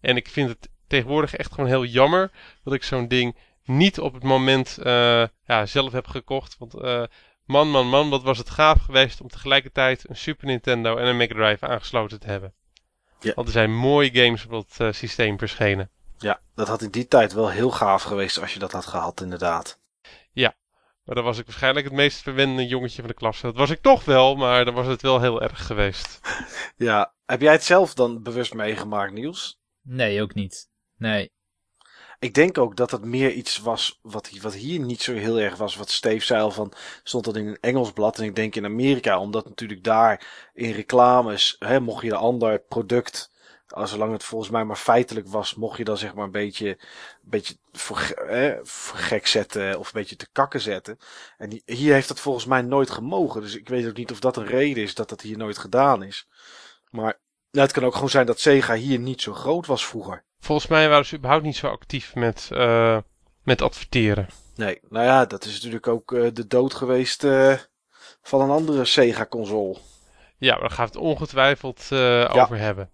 En ik vind het tegenwoordig echt gewoon heel jammer dat ik zo'n ding niet op het moment uh, ja, zelf heb gekocht. Want uh, man, man, man, wat was het gaaf geweest om tegelijkertijd een Super Nintendo en een Mega Drive aangesloten te hebben. Ja. Want er zijn mooie games op dat systeem verschenen. Ja, dat had in die tijd wel heel gaaf geweest als je dat had gehad, inderdaad. Ja, maar dan was ik waarschijnlijk het meest verwende jongetje van de klas. Dat was ik toch wel, maar dan was het wel heel erg geweest. <laughs> ja, heb jij het zelf dan bewust meegemaakt, Niels? Nee, ook niet. Nee. Ik denk ook dat het meer iets was wat, wat hier niet zo heel erg was. Wat Steve zei al van, stond dat in een Engels blad. En ik denk in Amerika, omdat natuurlijk daar in reclames, hè, mocht je een ander product, zolang het volgens mij maar feitelijk was, mocht je dan zeg maar een beetje, een beetje voor, gek zetten of een beetje te kakken zetten. En die, hier heeft dat volgens mij nooit gemogen. Dus ik weet ook niet of dat een reden is dat dat hier nooit gedaan is. Maar nou, het kan ook gewoon zijn dat Sega hier niet zo groot was vroeger. Volgens mij waren ze überhaupt niet zo actief met, uh, met adverteren. Nee, nou ja, dat is natuurlijk ook uh, de dood geweest uh, van een andere Sega-console. Ja, daar gaan we het ongetwijfeld ja. over hebben.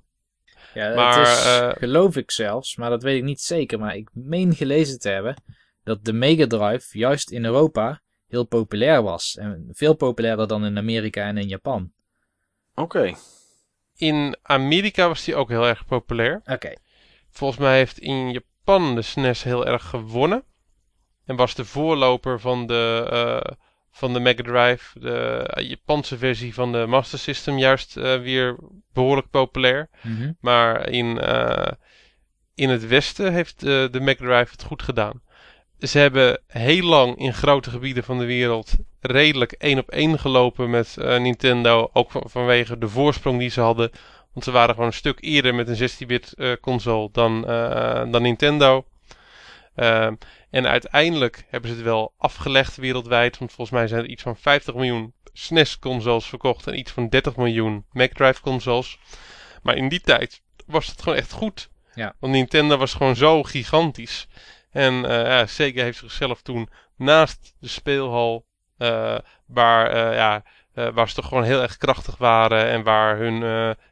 Ja, maar, het is, geloof ik zelfs, maar dat weet ik niet zeker. Maar ik meen gelezen te hebben dat de Mega Drive juist in Europa heel populair was. En veel populairder dan in Amerika en in Japan. Oké. Okay. In Amerika was die ook heel erg populair. Oké. Okay. Volgens mij heeft in Japan de SNES heel erg gewonnen. En was de voorloper van de, uh, van de Mega Drive, de uh, Japanse versie van de Master System, juist uh, weer behoorlijk populair. Mm -hmm. Maar in, in het Westen heeft de, de Mega Drive het goed gedaan. Ze hebben heel lang in grote gebieden van de wereld redelijk één op één gelopen met Nintendo. Ook van, vanwege de voorsprong die ze hadden want ze waren gewoon een stuk eerder met een 16-bit uh, console dan, dan Nintendo. Uh, en uiteindelijk hebben ze het wel afgelegd wereldwijd. Want volgens mij zijn er iets van 50 miljoen SNES-consoles verkocht en iets van 30 miljoen Mega Drive-consoles. Maar in die tijd was het gewoon echt goed. Ja. Want Nintendo was gewoon zo gigantisch. En ja, Sega heeft zichzelf toen naast de speelhal, waar ja, uh, waar ze toch gewoon heel erg krachtig waren en waar hun,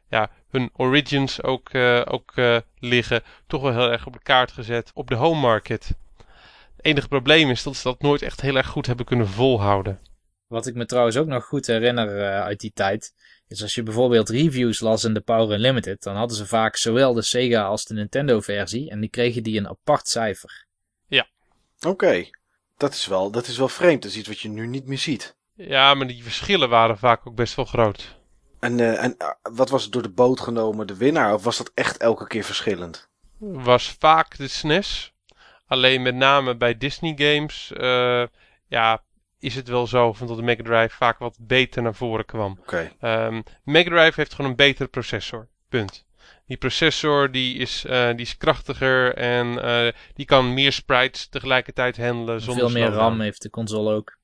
ja, hun origins ook, uh, ook liggen, toch wel heel erg op de kaart gezet op de home market. Het enige probleem is dat ze dat nooit echt heel erg goed hebben kunnen volhouden. Wat ik me trouwens ook nog goed herinner uit die tijd, is als je bijvoorbeeld reviews las in de Power Unlimited, dan hadden ze vaak zowel de Sega als de Nintendo versie en die kregen die een apart cijfer. Ja. Oké, okay. dat, is wel, dat is wel vreemd. Dat is iets wat je nu niet meer ziet. Ja, maar die verschillen waren vaak ook best wel groot. En, uh, en uh, wat was het door de boot genomen, de winnaar? Of was dat echt elke keer verschillend? Was vaak de SNES. Alleen met name bij Disney games, uh, ja, is het wel zo dat de Mega Drive vaak wat beter naar voren kwam. Okay. Um, Mega Drive heeft gewoon een betere processor. Punt. Die processor die is, uh, die is krachtiger en uh, die kan meer sprites tegelijkertijd handelen. Zonder Veel meer RAM heeft de console ook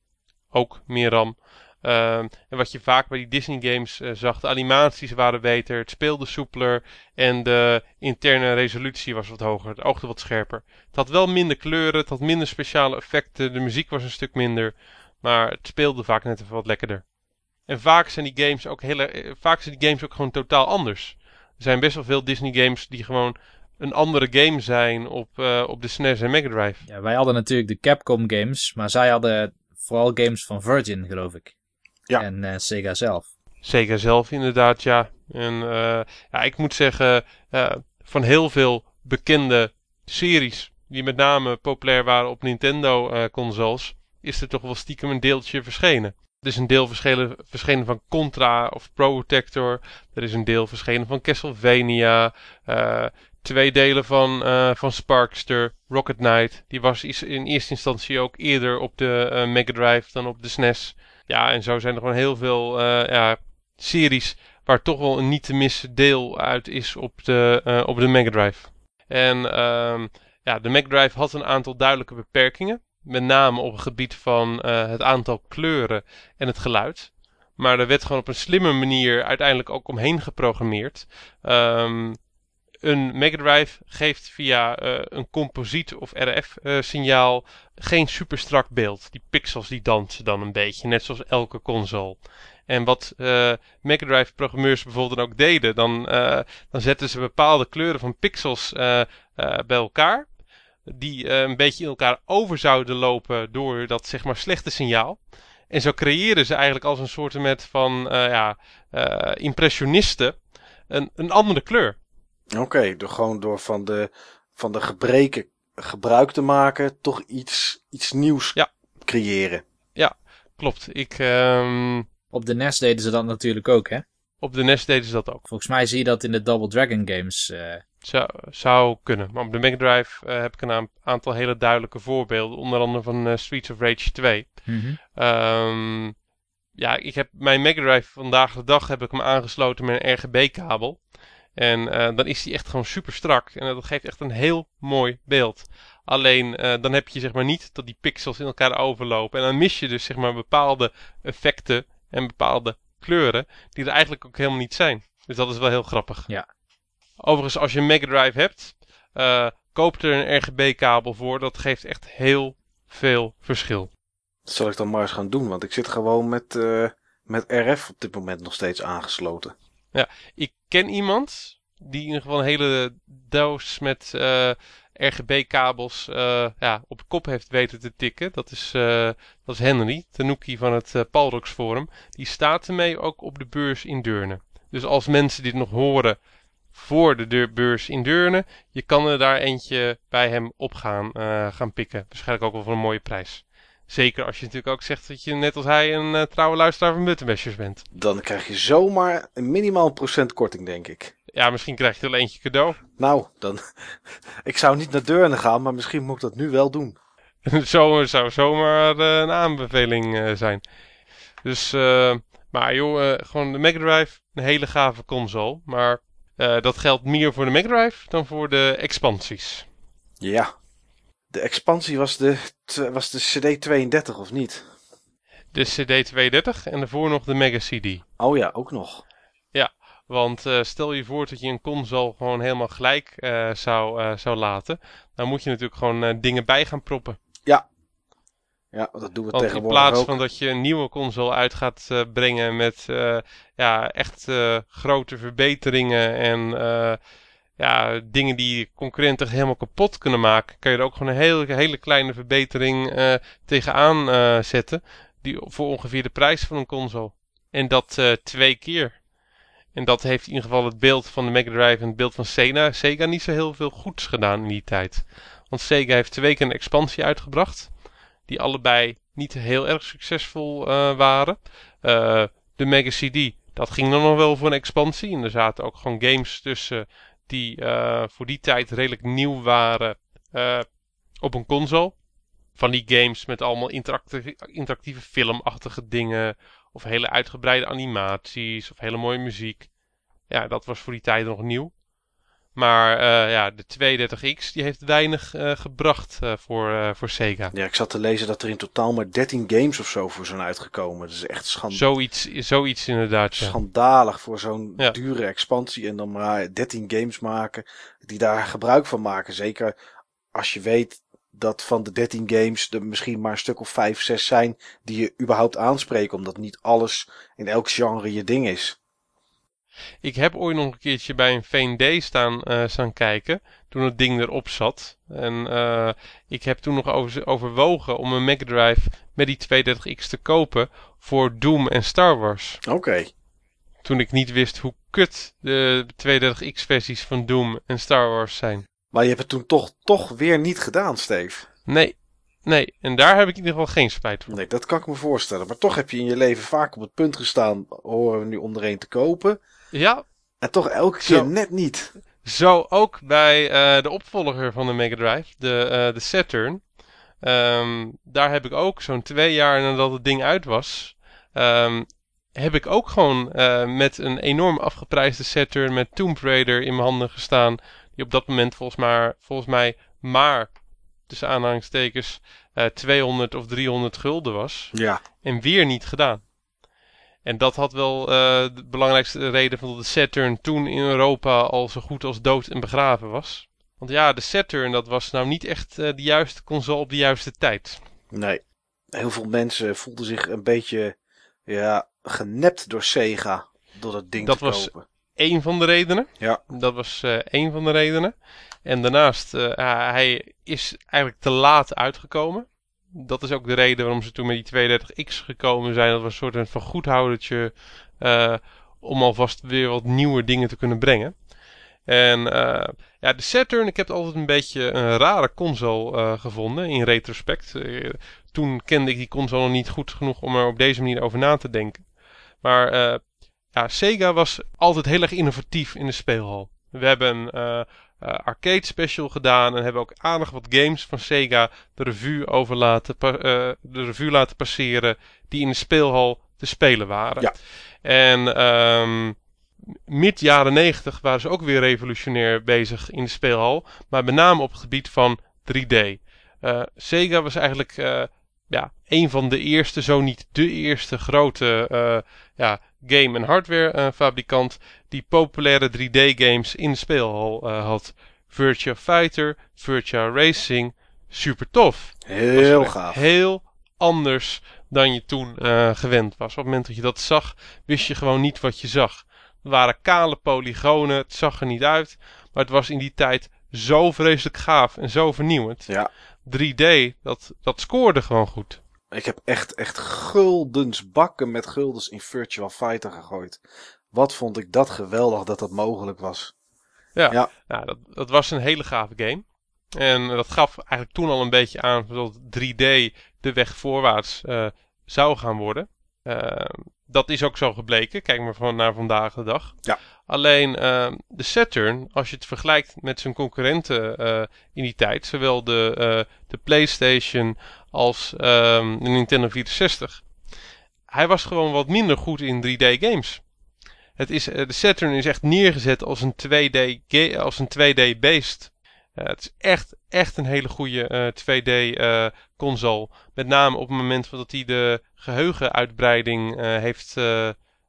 ook meer RAM. Uh, en wat je vaak bij die Disney games uh, zag, de animaties waren beter, het speelde soepeler en de interne resolutie was wat hoger, het oogde wat scherper. Het had wel minder kleuren, het had minder speciale effecten, de muziek was een stuk minder, maar het speelde vaak net even wat lekkerder. En vaak zijn die games ook heel, uh, vaak zijn die games ook gewoon totaal anders. Er zijn best wel veel Disney games die gewoon een andere game zijn op, uh, op de SNES en Mega Drive. Ja, wij hadden natuurlijk de Capcom games, maar zij hadden vooral games van Virgin, geloof ik. Ja. En eh, Sega zelf. Sega zelf inderdaad, ja. En uh, ja, ik moet zeggen, uh, van heel veel bekende series die met name populair waren op Nintendo-consoles, is er toch wel stiekem een deeltje verschenen. Er is een deel verschenen, verschenen van Contra of Protector. Er is een deel verschenen van Castlevania. Uh, twee delen van, uh, van Sparkster. Rocket Knight. Die was in eerste instantie ook eerder op de uh, Mega Drive dan op de SNES. Ja, en zo zijn er gewoon heel veel ja, series waar toch wel een niet te missen deel uit is op de, op de Mega Drive. En uh, ja, de Mega Drive had een aantal duidelijke beperkingen. Met name op het gebied van uh, het aantal kleuren en het geluid. Maar er werd gewoon op een slimme manier uiteindelijk ook omheen geprogrammeerd. Um, een Mega Drive geeft via uh, een composiet of RF uh, signaal geen super strak beeld. Die pixels die dansen dan een beetje, net zoals elke console. En wat uh, Mega Drive programmeurs bijvoorbeeld ook deden, dan, dan zetten ze bepaalde kleuren van pixels bij elkaar die een beetje in elkaar over zouden lopen door dat zeg maar slechte signaal. En zo creëren ze eigenlijk als een soort met van ja, impressionisten een, een andere kleur. Oké, okay, door gewoon door van de, van de gebreken gebruik te maken, toch iets, iets nieuws ja. creëren. Ja, klopt. Ik, um... Op de NES deden ze dat natuurlijk ook, hè? Op de NES deden ze dat ook. Volgens mij zie je dat in de Double Dragon games. Uh... Zou, zou kunnen. Maar op de Mega Drive uh, heb ik een aantal hele duidelijke voorbeelden. Onder andere van uh, Streets of Rage 2. Mm -hmm. um, ja, ik heb mijn Mega Drive vandaag de dag heb ik hem aangesloten met een RGB-kabel. En uh, dan is die echt gewoon super strak. En dat geeft echt een heel mooi beeld. Alleen dan heb je zeg maar niet dat die pixels in elkaar overlopen. En dan mis je dus zeg maar bepaalde effecten en bepaalde kleuren die er eigenlijk ook helemaal niet zijn. Dus dat is wel heel grappig. Ja. Overigens, als je een Mega Drive hebt, uh, koop er een RGB-kabel voor. Dat geeft echt heel veel verschil. Dat zal ik dan maar eens gaan doen, want ik zit gewoon met, uh, met RF op dit moment nog steeds aangesloten. Ja, ik ken iemand die in ieder geval een hele doos met uh, RGB-kabels ja, op kop heeft weten te tikken. Dat is, dat is Henry, Tanuki van het Palrox Forum. Die staat ermee ook op de beurs in Deurne. Dus als mensen dit nog horen voor de beurs in Deurne. Je kan er daar eentje bij hem op gaan, uh, gaan pikken. Waarschijnlijk ook wel voor een mooie prijs. Zeker als je natuurlijk ook zegt dat je net als hij een uh, trouwe luisteraar van Muttenbesjes bent. Dan krijg je zomaar een minimaal procent korting, denk ik. Ja, misschien krijg je wel eentje cadeau. <laughs> Nou, dan... <laughs> ik zou niet naar Deurne gaan, maar misschien moet ik dat nu wel doen. <laughs> Zo zou zomaar uh, een aanbeveling zijn. Dus, maar joh, gewoon de Mega Drive, een hele gave console. Maar dat geldt meer voor de Mega Drive dan voor de expansies. Ja. De expansie was de, was de CD32 of niet? De CD32 en daarvoor nog de Mega CD. Oh ja, ook nog. Ja, want uh, stel je voor dat je een console gewoon helemaal gelijk uh, zou, zou laten. Dan moet je natuurlijk gewoon dingen bij gaan proppen. Ja. Ja, dat doen we Want tegenwoordig in plaats ook. van dat je een nieuwe console uit gaat brengen met ja, echt grote verbeteringen en ja, dingen die concurrenten helemaal kapot kunnen maken, kan je er ook gewoon een hele, hele kleine verbetering tegenaan zetten. Die voor ongeveer de prijs van een console. En dat twee keer. En dat heeft in ieder geval het beeld van de Mega Drive en het beeld van Sega, Sega niet zo heel veel goeds gedaan in die tijd. Want Sega heeft twee keer een expansie uitgebracht die allebei niet heel erg succesvol uh, waren. Uh, de Mega CD, dat ging dan nog wel voor een expansie. En er zaten ook gewoon games tussen die uh, voor die tijd redelijk nieuw waren op een console. Van die games met allemaal interactieve filmachtige dingen. Of hele uitgebreide animaties. Of hele mooie muziek. Ja, dat was voor die tijd nog nieuw. Maar uh, ja, de 230X die heeft weinig uh, gebracht uh, voor, voor Sega. Ja, ik zat te lezen dat er in totaal maar 13 games of zo voor zijn uitgekomen. Dat is echt schandalig. Zoiets, zoiets inderdaad. Ja. Schandalig voor zo'n ja. dure expansie en dan maar 13 games maken die daar gebruik van maken. Zeker als je weet dat van de 13 games er misschien maar een stuk of 5, 6 zijn die je überhaupt aanspreken. Omdat niet alles in elk genre je ding is. Ik heb ooit nog een keertje bij een V&D staan, uh, staan kijken. Toen het ding erop zat. En uh, ik heb toen nog over, overwogen om een Mega Drive met die 230X te kopen. Voor Doom en Star Wars. Oké. Toen ik niet wist hoe kut de 230X versies van Doom en Star Wars zijn. Maar je hebt het toen toch, toch weer niet gedaan, Steve. Nee, Nee, en daar heb ik in ieder geval geen spijt van. Nee, dat kan ik me voorstellen. Maar toch heb je in je leven vaak op het punt gestaan, horen we nu om er een te kopen. Ja. En toch elke keer net niet. Zo ook bij uh, de opvolger van de Mega Drive, de, uh, de Saturn. Um, daar heb ik ook zo'n twee jaar nadat het ding uit was, um, heb ik ook gewoon uh, met een enorm afgeprijsde Saturn met Tomb Raider in mijn handen gestaan. Die op dat moment volgens, maar, volgens mij maar tussen aanhalingstekens, uh, eh, 200 of 300 gulden was. Ja. En weer niet gedaan. En dat had wel uh, de belangrijkste reden van dat de Saturn toen in Europa al zo goed als dood en begraven was. Want ja, de Saturn dat was nou niet echt uh, de juiste console op de juiste tijd. Nee. Heel veel mensen voelden zich een beetje ja, genept door Sega door dat ding dat te kopen. Één van de redenen. Ja. Dat was uh, één van de redenen. En daarnaast, uh, hij is eigenlijk te laat uitgekomen. Dat is ook de reden waarom ze toen met die 32X gekomen zijn. Dat was een soort van goedhoudertje uh, om alvast weer wat nieuwe dingen te kunnen brengen. En uh, ja, de Saturn, ik heb altijd een beetje een rare console uh, gevonden in retrospect. Uh, toen kende ik die console nog niet goed genoeg om er op deze manier over na te denken. Maar ja, Sega was altijd heel erg innovatief in de speelhal. We hebben uh, arcade special gedaan en hebben ook aardig wat games van Sega de revue over laten, uh, de revue laten passeren die in de speelhal te spelen waren. Ja. En um, mid jaren 90 waren ze ook weer revolutionair bezig in de speelhal, maar met name op het gebied van 3D. Uh, Sega was eigenlijk ja, een van de eerste, zo niet de eerste grote ja, game- en hardware fabrikant die populaire 3D-games in de speelhal uh, had. Virtua Fighter, Virtua Racing, super tof. Heel gaaf. Heel anders dan je toen uh, gewend was. Op het moment dat je dat zag, wist je gewoon niet wat je zag. Het waren kale polygonen, het zag er niet uit, maar het was in die tijd zo vreselijk gaaf en zo vernieuwend. Ja. 3D, dat, dat scoorde gewoon goed. Ik heb echt, echt guldens bakken met guldens in Virtua Fighter gegooid. Wat vond ik dat geweldig dat dat mogelijk was. Ja, ja. dat, dat, was een hele gave game. En dat gaf eigenlijk toen al een beetje aan dat 3D de weg voorwaarts uh, zou gaan worden. Uh, dat is ook zo gebleken. Kijk maar van naar vandaag de dag. Ja. Alleen uh, de Saturn, als je het vergelijkt met zijn concurrenten in die tijd, zowel de, de PlayStation als ehm, de Nintendo 64, hij was gewoon wat minder goed in 3D games. Het is, de Saturn is echt neergezet als een 2D, als een 2D beest. Uh, het is echt, echt een hele goede uh, 2D uh, console. Met name op het moment dat hij de geheugenuitbreiding heeft,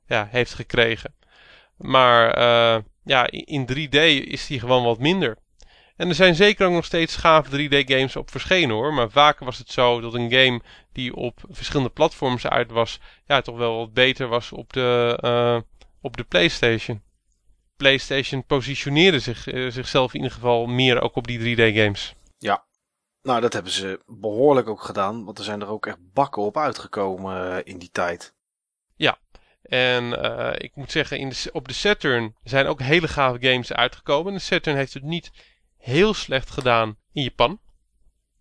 ja, heeft gekregen. Maar ja, in 3D is hij gewoon wat minder. En er zijn zeker ook nog steeds gave 3D games op verschenen hoor. Maar vaker was het zo dat een game die op verschillende platforms uit was, ja, toch wel wat beter was op de, op de PlayStation. PlayStation positioneerde zich, uh, zichzelf in ieder geval meer ook op die 3D-games. Ja, nou dat hebben ze behoorlijk ook gedaan, want er zijn er ook echt bakken op uitgekomen uh, in die tijd. Ja, en uh, ik moet zeggen, in de, op de Saturn zijn ook hele gave games uitgekomen. De Saturn heeft het niet heel slecht gedaan in Japan.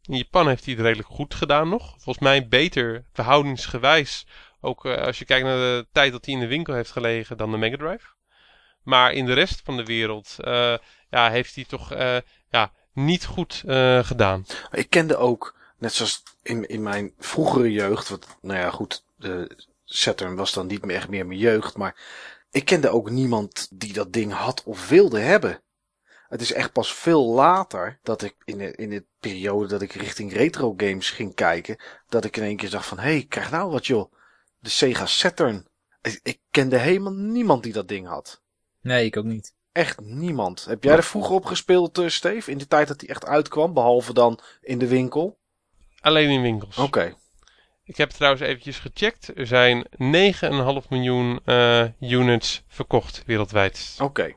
In Japan heeft hij het redelijk goed gedaan nog. Volgens mij beter verhoudingsgewijs ook uh, als je kijkt naar de tijd dat hij in de winkel heeft gelegen dan de Mega Drive. Maar in de rest van de wereld uh, ja, heeft hij toch uh, ja, niet goed gedaan. Ik kende ook, net zoals in, in mijn vroegere jeugd, wat, nou ja goed, de Saturn was dan niet meer echt meer mijn jeugd, maar ik kende ook niemand die dat ding had of wilde hebben. Het is echt pas veel later dat ik in de, in de periode dat ik richting retro games ging kijken, dat ik in één keer zag van, hé, hey, krijg nou wat joh de Sega Saturn. Ik, ik, kende helemaal niemand die dat ding had. Nee, ik ook niet. Echt niemand. Heb jij er vroeger op gespeeld, uh, Steve? In de tijd dat hij echt uitkwam, behalve dan in de winkel? Alleen in winkels. Oké. Okay. Ik heb trouwens eventjes gecheckt. Er zijn 9,5 miljoen uh, units verkocht wereldwijd. Oké.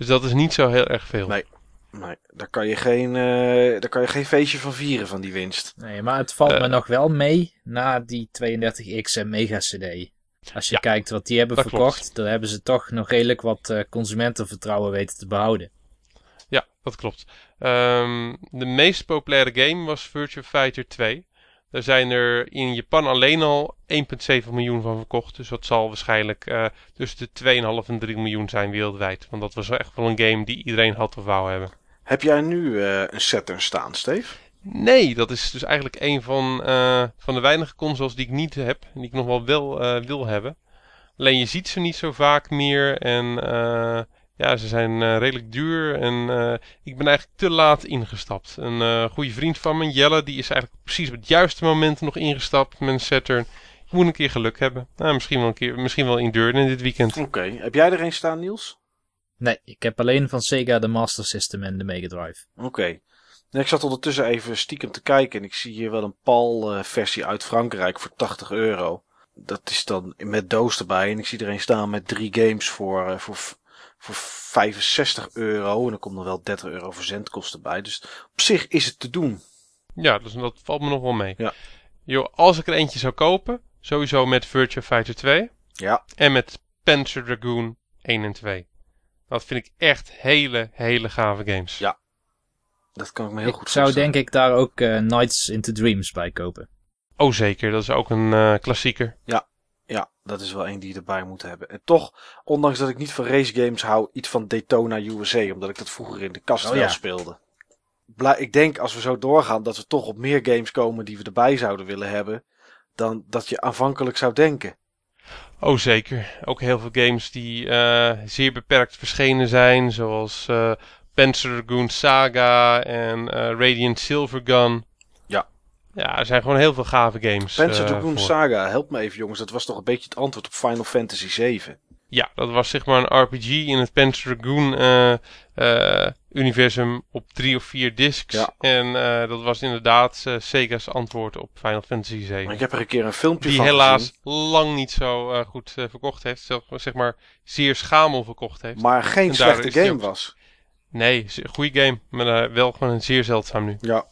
Dus dat is niet zo heel erg veel. Nee. Nee, daar kan, je geen, uh, daar kan je geen feestje van vieren van die winst. Nee, maar het valt me nog wel mee na die 32X en Mega CD. Als je kijkt wat die hebben verkocht, klopt. dan hebben ze toch nog redelijk wat uh, consumentenvertrouwen weten te behouden. Ja, dat klopt. Um, de meest populaire game was Virtua Fighter 2. Daar zijn er in Japan alleen al 1,7 miljoen van verkocht. Dus dat zal waarschijnlijk uh, tussen de 2,5 en 3 miljoen zijn wereldwijd. Want dat was echt wel een game die iedereen had of wou hebben. Heb jij nu uh, een Saturn staan, Steve? Nee, dat is dus eigenlijk een van, uh, van de weinige consoles die ik niet heb. En die ik nog wel wil, wil hebben. Alleen je ziet ze niet zo vaak meer. En ja, ze zijn uh, redelijk duur en uh, ik ben eigenlijk te laat ingestapt. Een uh, goede vriend van me, Jelle, die is eigenlijk precies op het juiste moment nog ingestapt met een Saturn. Ik moet een keer geluk hebben. Nou, misschien wel een keer, misschien wel in Deurne dit weekend. Oké, heb jij er een staan, Niels? Nee, ik heb alleen van Sega de Master System en de Mega Drive. Oké. Okay. Ik zat ondertussen even stiekem te kijken en ik zie hier wel een PAL-versie uit Frankrijk voor 80 euro. Dat is dan met doos erbij en ik zie er een staan met drie games voor, voor voor 65 euro. En dan komt er wel 30 euro verzendkosten bij. Dus op zich is het te doen. Ja, dus dat valt me nog wel mee. Ja. Yo, als ik er eentje zou kopen, sowieso met Virtua Fighter 2. Ja. En met Panzer Dragoon 1 en 2. Dat vind ik echt hele, hele gave games. Ja. Dat kan ik me heel ik goed zou denk ik daar ook uh, Nights into Dreams bij kopen. Oh zeker, dat is ook een uh, klassieker. Ja, ja, dat is wel één die je erbij moet hebben. En toch, ondanks dat ik niet van race games hou, iets van Daytona USA, omdat ik dat vroeger in de kast oh, wel ja. speelde. ik denk als we zo doorgaan dat we toch op meer games komen die we erbij zouden willen hebben, dan dat je aanvankelijk zou denken. Oh zeker. Ook heel veel games die uh, zeer beperkt verschenen zijn, zoals uh, Panzer Dragoon Saga en uh, Radiant Silvergun. Ja, er zijn gewoon heel veel gave games. Panzer Dragoon Saga, help me even jongens. Dat was toch een beetje het antwoord op Final Fantasy 7. Ja, dat was zeg maar een RPG in het Panzer Dragoon uh, uh, universum op drie of vier discs. Ja. En uh, dat was inderdaad Sega's antwoord op Final Fantasy 7. ik heb er een keer een filmpje Die van helaas gezien. lang niet zo goed verkocht heeft. Zeg, zeg maar zeer schamel verkocht heeft. Maar geen slechte game was. Nee, goede game. Maar wel gewoon een zeer zeldzaam nu. Ja.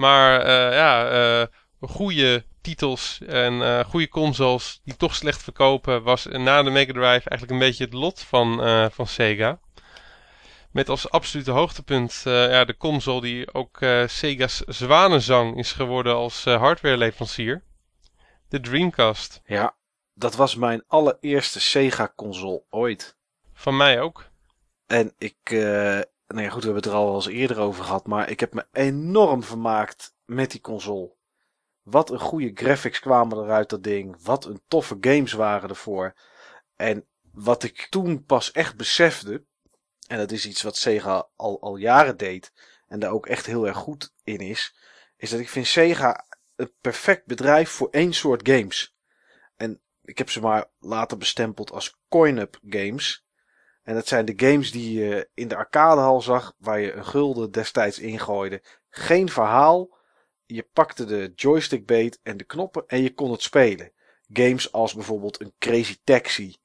Maar uh, ja, uh, goede titels en uh, goede consoles die toch slecht verkopen was na de Mega Drive eigenlijk een beetje het lot van, van Sega. Met als absolute hoogtepunt ja, de console die ook Sega's zwanenzang is geworden als hardwareleverancier. De Dreamcast. Ja, dat was mijn allereerste Sega console ooit. Van mij ook. En ik, nou ja, goed, we hebben het er al eens eerder over gehad, maar ik heb me enorm vermaakt met die console. Wat een goede graphics kwamen er uit dat ding. Wat een toffe games waren ervoor. En wat ik toen pas echt besefte, en dat is iets wat Sega al, al jaren deed, en daar ook echt heel erg goed in is, is dat ik vind Sega een perfect bedrijf voor één soort games. En ik heb ze maar later bestempeld als coin-up games. En dat zijn de games die je in de arcadehal zag, waar je een gulden destijds ingooide. Geen verhaal. Je pakte de joystick beet en de knoppen en je kon het spelen. Games als bijvoorbeeld een Crazy Taxi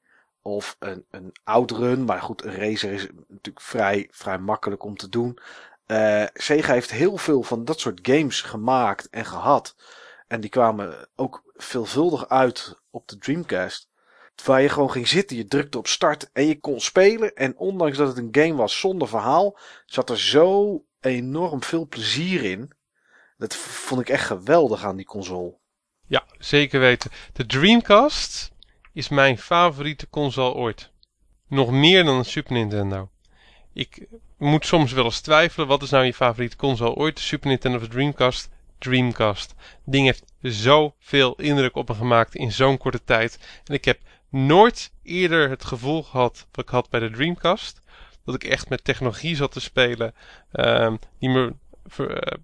of een, een Outrun. Maar goed, een racer is natuurlijk vrij, vrij makkelijk om te doen. Uh, Sega heeft heel veel van dat soort games gemaakt en gehad. En die kwamen ook veelvuldig uit op de Dreamcast. Waar je gewoon ging zitten, je drukte op start en je kon spelen. En ondanks dat het een game was zonder verhaal, zat er zo enorm veel plezier in. Dat vond ik echt geweldig aan die console. Ja, zeker weten. De Dreamcast is mijn favoriete console ooit. Nog meer dan een Super Nintendo. Ik moet soms wel eens twijfelen, wat is nou je favoriete console ooit? De Super Nintendo of de Dreamcast? Dreamcast. Ding heeft zoveel indruk op me gemaakt in zo'n korte tijd. En ik heb nooit eerder het gevoel gehad wat ik had bij de Dreamcast. Dat ik echt met technologie zat te spelen. Uh, die me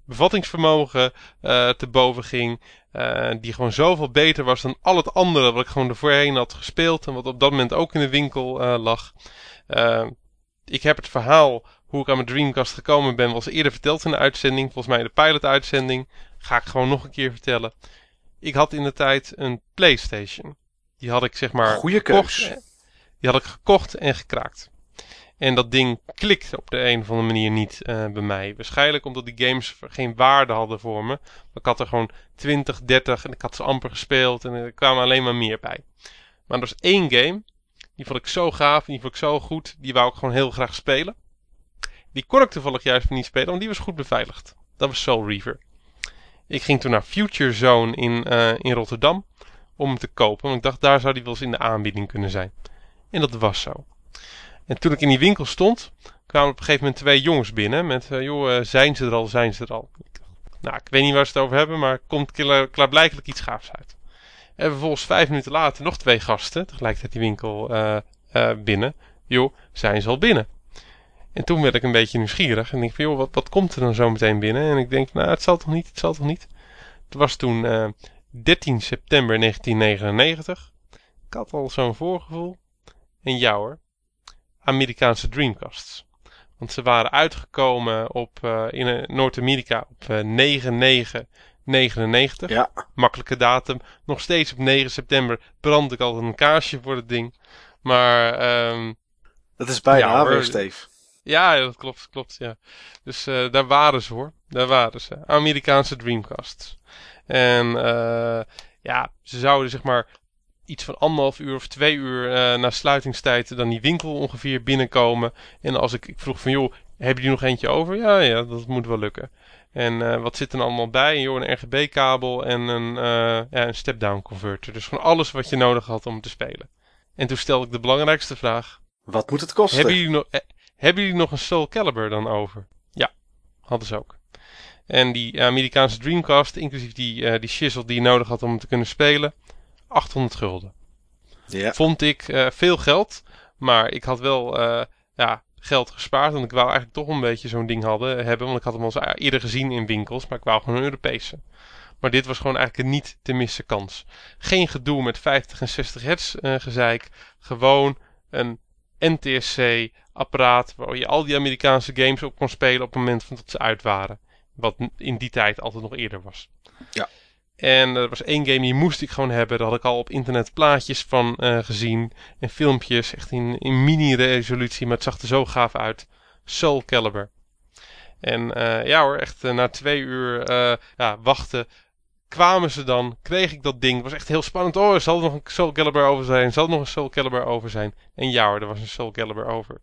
bevattingsvermogen uh, te boven ging. Uh, die gewoon zoveel beter was dan al het andere wat ik gewoon ervoorheen had gespeeld. En wat op dat moment ook in de winkel lag. Ehm, ik heb het verhaal hoe ik aan mijn Dreamcast gekomen ben was eerder verteld in de uitzending. Volgens mij de pilot uitzending. Ga ik gewoon nog een keer vertellen. Ik had in de tijd een PlayStation. Die had ik zeg maar Goeie gekocht. keus. Die had ik gekocht en gekraakt. En dat ding klikte op de een of andere manier niet eh, bij mij. Waarschijnlijk omdat die games geen waarde hadden voor me. Maar ik had er gewoon 20, 30 en ik had ze amper gespeeld en er kwamen alleen maar meer bij. Maar er was één game, die vond ik zo gaaf, die vond ik zo goed, die wou ik gewoon heel graag spelen. Die kon ik toevallig juist niet spelen, want die was goed beveiligd. Dat was Soul Reaver. Ik ging toen naar Future Zone in, eh, in Rotterdam om hem te kopen. Want ik dacht, daar zou die wel eens in de aanbieding kunnen zijn. En dat was zo. En toen ik in die winkel stond, kwamen op een gegeven moment twee jongens binnen. Met, eh, joh, eh, zijn ze er al, zijn ze er al. Nou, ik weet niet waar ze het over hebben, maar komt kla- klaarblijkelijk iets gaafs uit. En vervolgens vijf minuten later nog twee gasten, tegelijkertijd die winkel eh, binnen. Joh, zijn ze al binnen? En toen werd ik een beetje nieuwsgierig. En ik van, joh, wat, wat komt er dan zo meteen binnen? En ik denk, nou, het zal toch niet, het zal toch niet. Het was toen 13 september 1999. Ik had al zo'n voorgevoel. En ja hoor, Amerikaanse Dreamcasts. Want ze waren uitgekomen op, eh, in eh, Noord-Amerika op eh 9-9-99. Ja, Makkelijke datum. Nog steeds op 9 september brand ik altijd een kaarsje voor het ding. Maar ehm dat is bijna Ja, Steve. ja, dat klopt, klopt, ja. Dus daar waren ze hoor. Daar waren ze. Amerikaanse Dreamcasts. En eh, ja, ze zouden zeg maar iets van anderhalf uur of twee uur eh, na sluitingstijd dan die winkel ongeveer binnenkomen. En als ik, ik vroeg van joh, heb je nog eentje over? Ja, ja, dat moet wel lukken. En eh, wat zit er allemaal bij? Joh, een RGB-kabel en een, ja, een step-down converter. Dus gewoon alles wat je nodig had om te spelen. En toen stelde ik de belangrijkste vraag. Wat moet het kosten? Hebben jullie, nog, eh, hebben jullie nog een Soul Calibur dan over? Ja, hadden ze ook. En die Amerikaanse Dreamcast, inclusief die, eh die shizzle die je nodig had om hem te kunnen spelen, 800 gulden. Ja. Vond ik eh, veel geld, maar ik had wel eh, ja, geld gespaard. Want ik wou eigenlijk toch een beetje zo'n ding hadden, hebben. Want ik had hem al eens eerder gezien in winkels, maar ik wou gewoon een Europese. Maar dit was gewoon eigenlijk een niet te missen kans. Geen gedoe met 50 en 60 hertz gezeik. Gewoon een NTSC-apparaat waar je al die Amerikaanse games op kon spelen op het moment van dat ze uit waren. Wat in die tijd altijd nog eerder was. Ja. En er was één game die moest ik gewoon hebben. Daar had ik al op internet plaatjes van eh, gezien. En filmpjes, echt in, in mini-resolutie. Maar het zag er zo gaaf uit. Soul Calibur. En eh, ja hoor, echt eh, na twee uur ja, wachten kwamen ze dan, kreeg ik dat ding. Het was echt heel spannend. Oh, zal er nog een Soul Calibur over zijn? Zal er nog een Soul Calibur over zijn? En ja hoor, er was een Soul Calibur over.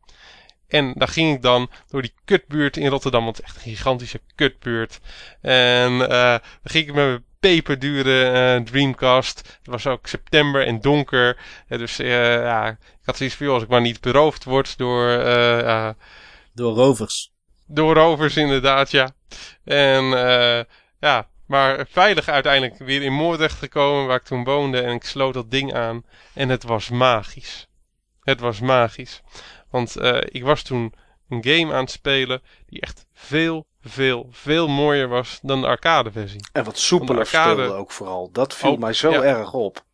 En daar ging ik dan door die kutbuurt in Rotterdam, want het is echt een gigantische kutbuurt. En eh dan ging ik met mijn peperdure eh, Dreamcast. Het was ook september en donker. Eh, dus eh, ja, ik had zoiets van, joh, als ik maar niet beroofd word door, eh, Door rovers. door rovers inderdaad, ja. En eh, ja, maar veilig uiteindelijk weer in Moordrecht gekomen, waar ik toen woonde. En ik sloot dat ding aan. En het was magisch. Het was magisch. Want eh, ik was toen een game aan het spelen die echt veel, veel, veel mooier was dan de arcade-versie. En wat soepeler arcade- ook vooral. Dat viel Oh, mij zo ja. erg op.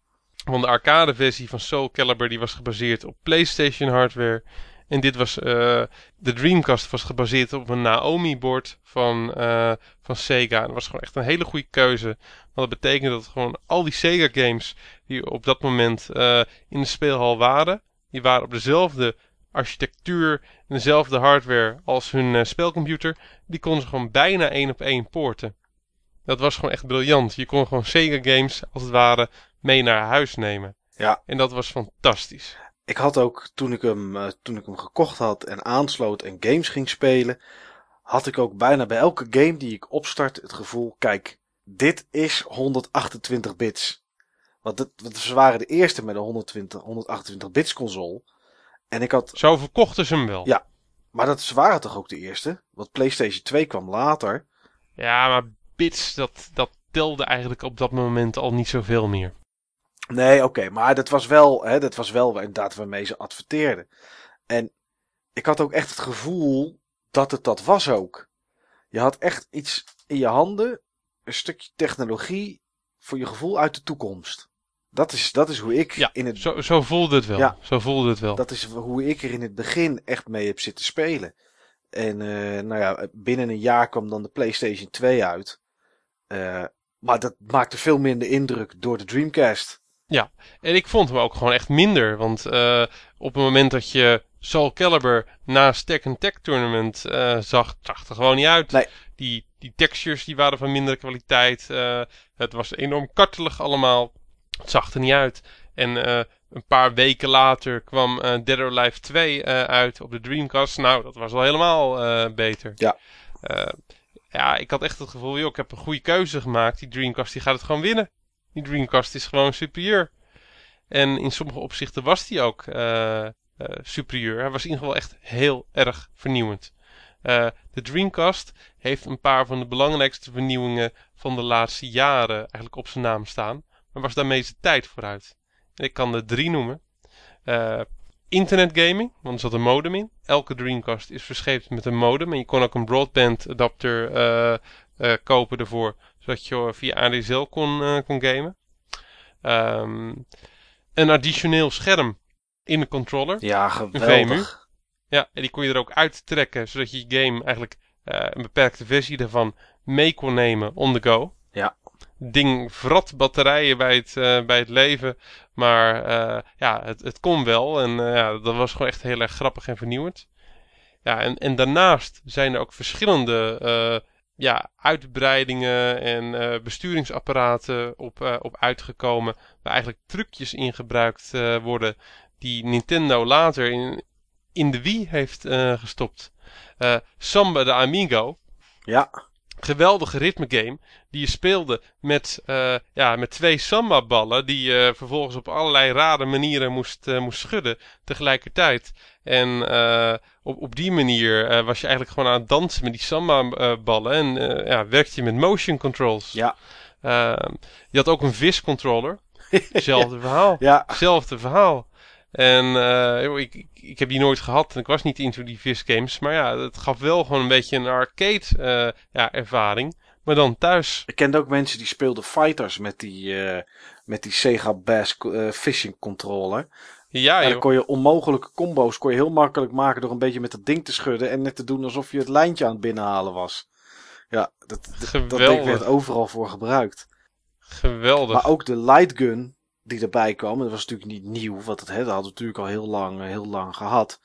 Want de arcade-versie van Soul Calibur die was gebaseerd op PlayStation hardware. En dit was, eh, de Dreamcast was gebaseerd op een Naomi-bord van, eh, van Sega. En dat was gewoon echt een hele goede keuze. Want dat betekende dat gewoon al die Sega-games die op dat moment in de speelhal waren, die waren op dezelfde architectuur en dezelfde hardware als hun eh, spelcomputer. Die konden ze gewoon bijna één op één poorten. Dat was gewoon echt briljant. Je kon gewoon Sega-games, als het ware, mee naar huis nemen. Ja. En dat was fantastisch. Ik had ook, toen ik, hem, eh, toen ik hem gekocht had en aansloot en games ging spelen, had ik ook bijna bij elke game die ik opstart het gevoel, kijk, dit is 128 bits. Want, want ze waren de eerste met een 120, 128 bits console. En ik had, Zo verkochten ze hem wel. Ja. maar dat waren toch ook de eerste? Want PlayStation 2 kwam later. Ja, maar bits, dat, dat telde eigenlijk op dat moment al niet zoveel meer. Nee, oké, maar dat was wel, hè, dat was wel inderdaad waarmee ze adverteerden. En ik had ook echt het gevoel dat het dat was ook. Je had echt iets in je handen, een stukje technologie voor je gevoel uit de toekomst. Dat is, dat is hoe ik Ja, in het, Zo, zo voelde het wel. Ja. Zo voelde het wel. dat is hoe ik er in het begin echt mee heb zitten spelen. En eh, nou ja, binnen een jaar kwam dan de PlayStation 2 uit. Eh, Maar dat maakte veel minder indruk door de Dreamcast. En ik vond hem ook gewoon echt minder. Want eh, op het moment dat je Soul Calibur naast Tekken Tech Tournament zag, zag het er gewoon niet uit. Nee. Die, die textures die waren van mindere kwaliteit. het was enorm kartelig allemaal. Het zag er niet uit. En eh, een paar weken later kwam eh Dead or Alive 2 eh, uit op de Dreamcast. Nou, dat was al helemaal beter. Ja. Ja, ik had echt het gevoel, joh, ik heb een goede keuze gemaakt. Die Dreamcast die gaat het gewoon winnen. Die Dreamcast is gewoon superieur. En in sommige opzichten was die ook superieur. Hij was in ieder geval echt heel erg vernieuwend. De Dreamcast heeft een paar van de belangrijkste vernieuwingen van de laatste jaren eigenlijk op zijn naam staan. Maar was daarmee zijn tijd vooruit. En ik kan er drie noemen. Eh internetgaming, want er zat een modem in. Elke Dreamcast is verscheept met een modem. En je kon ook een broadband adapter eh, eh, kopen ervoor. Zodat je via ADSL kon, kon gamen. Ehm, een additioneel scherm in de controller. Ja, VMU. geweldig. Ja, en die kon je er ook uittrekken, zodat je je game eigenlijk een beperkte versie daarvan mee kon nemen on the go. Ja. Ding vrat batterijen bij het, eh, bij het leven, maar eh, ja, het, het kon wel en eh, ja, dat was gewoon echt heel erg grappig en vernieuwend. Ja, en, en daarnaast zijn er ook verschillende ja, uitbreidingen en besturingsapparaten op, op uitgekomen, waar eigenlijk trucjes in gebruikt worden die Nintendo later in, in de Wii heeft gestopt. Samba de Amigo, Ja, geweldige ritmegame, die je speelde met, eh, ja, met twee Samba-ballen, die je vervolgens op allerlei rare manieren moest, eh, moest schudden tegelijkertijd. En eh, op, op die manier was je eigenlijk gewoon aan het dansen met die Samba-ballen en ja, werkte je met motion controls. ja, Ehm, je had ook een vis-controller, hetzelfde <laughs> verhaal. ja. Hetzelfde verhaal. En eh, ik, ik, ik heb die nooit gehad en ik was niet into die vis games. Maar ja, het gaf wel gewoon een beetje een arcade eh, ja, ervaring. Maar dan thuis. Ik kende ook mensen die speelden fighters met die, eh, met die Sega Bass Fishing Controller. Ja, en dan kon je onmogelijke combo's kon je heel makkelijk maken door een beetje met dat ding te schudden. En net te doen alsof je het lijntje aan het binnenhalen was. Ja, dat, dat, dat ding werd overal voor gebruikt. Geweldig. Maar ook de light gun die erbij kwam. Dat was natuurlijk niet nieuw. Want het, hè, dat hadden we natuurlijk al heel lang, eh, heel lang gehad.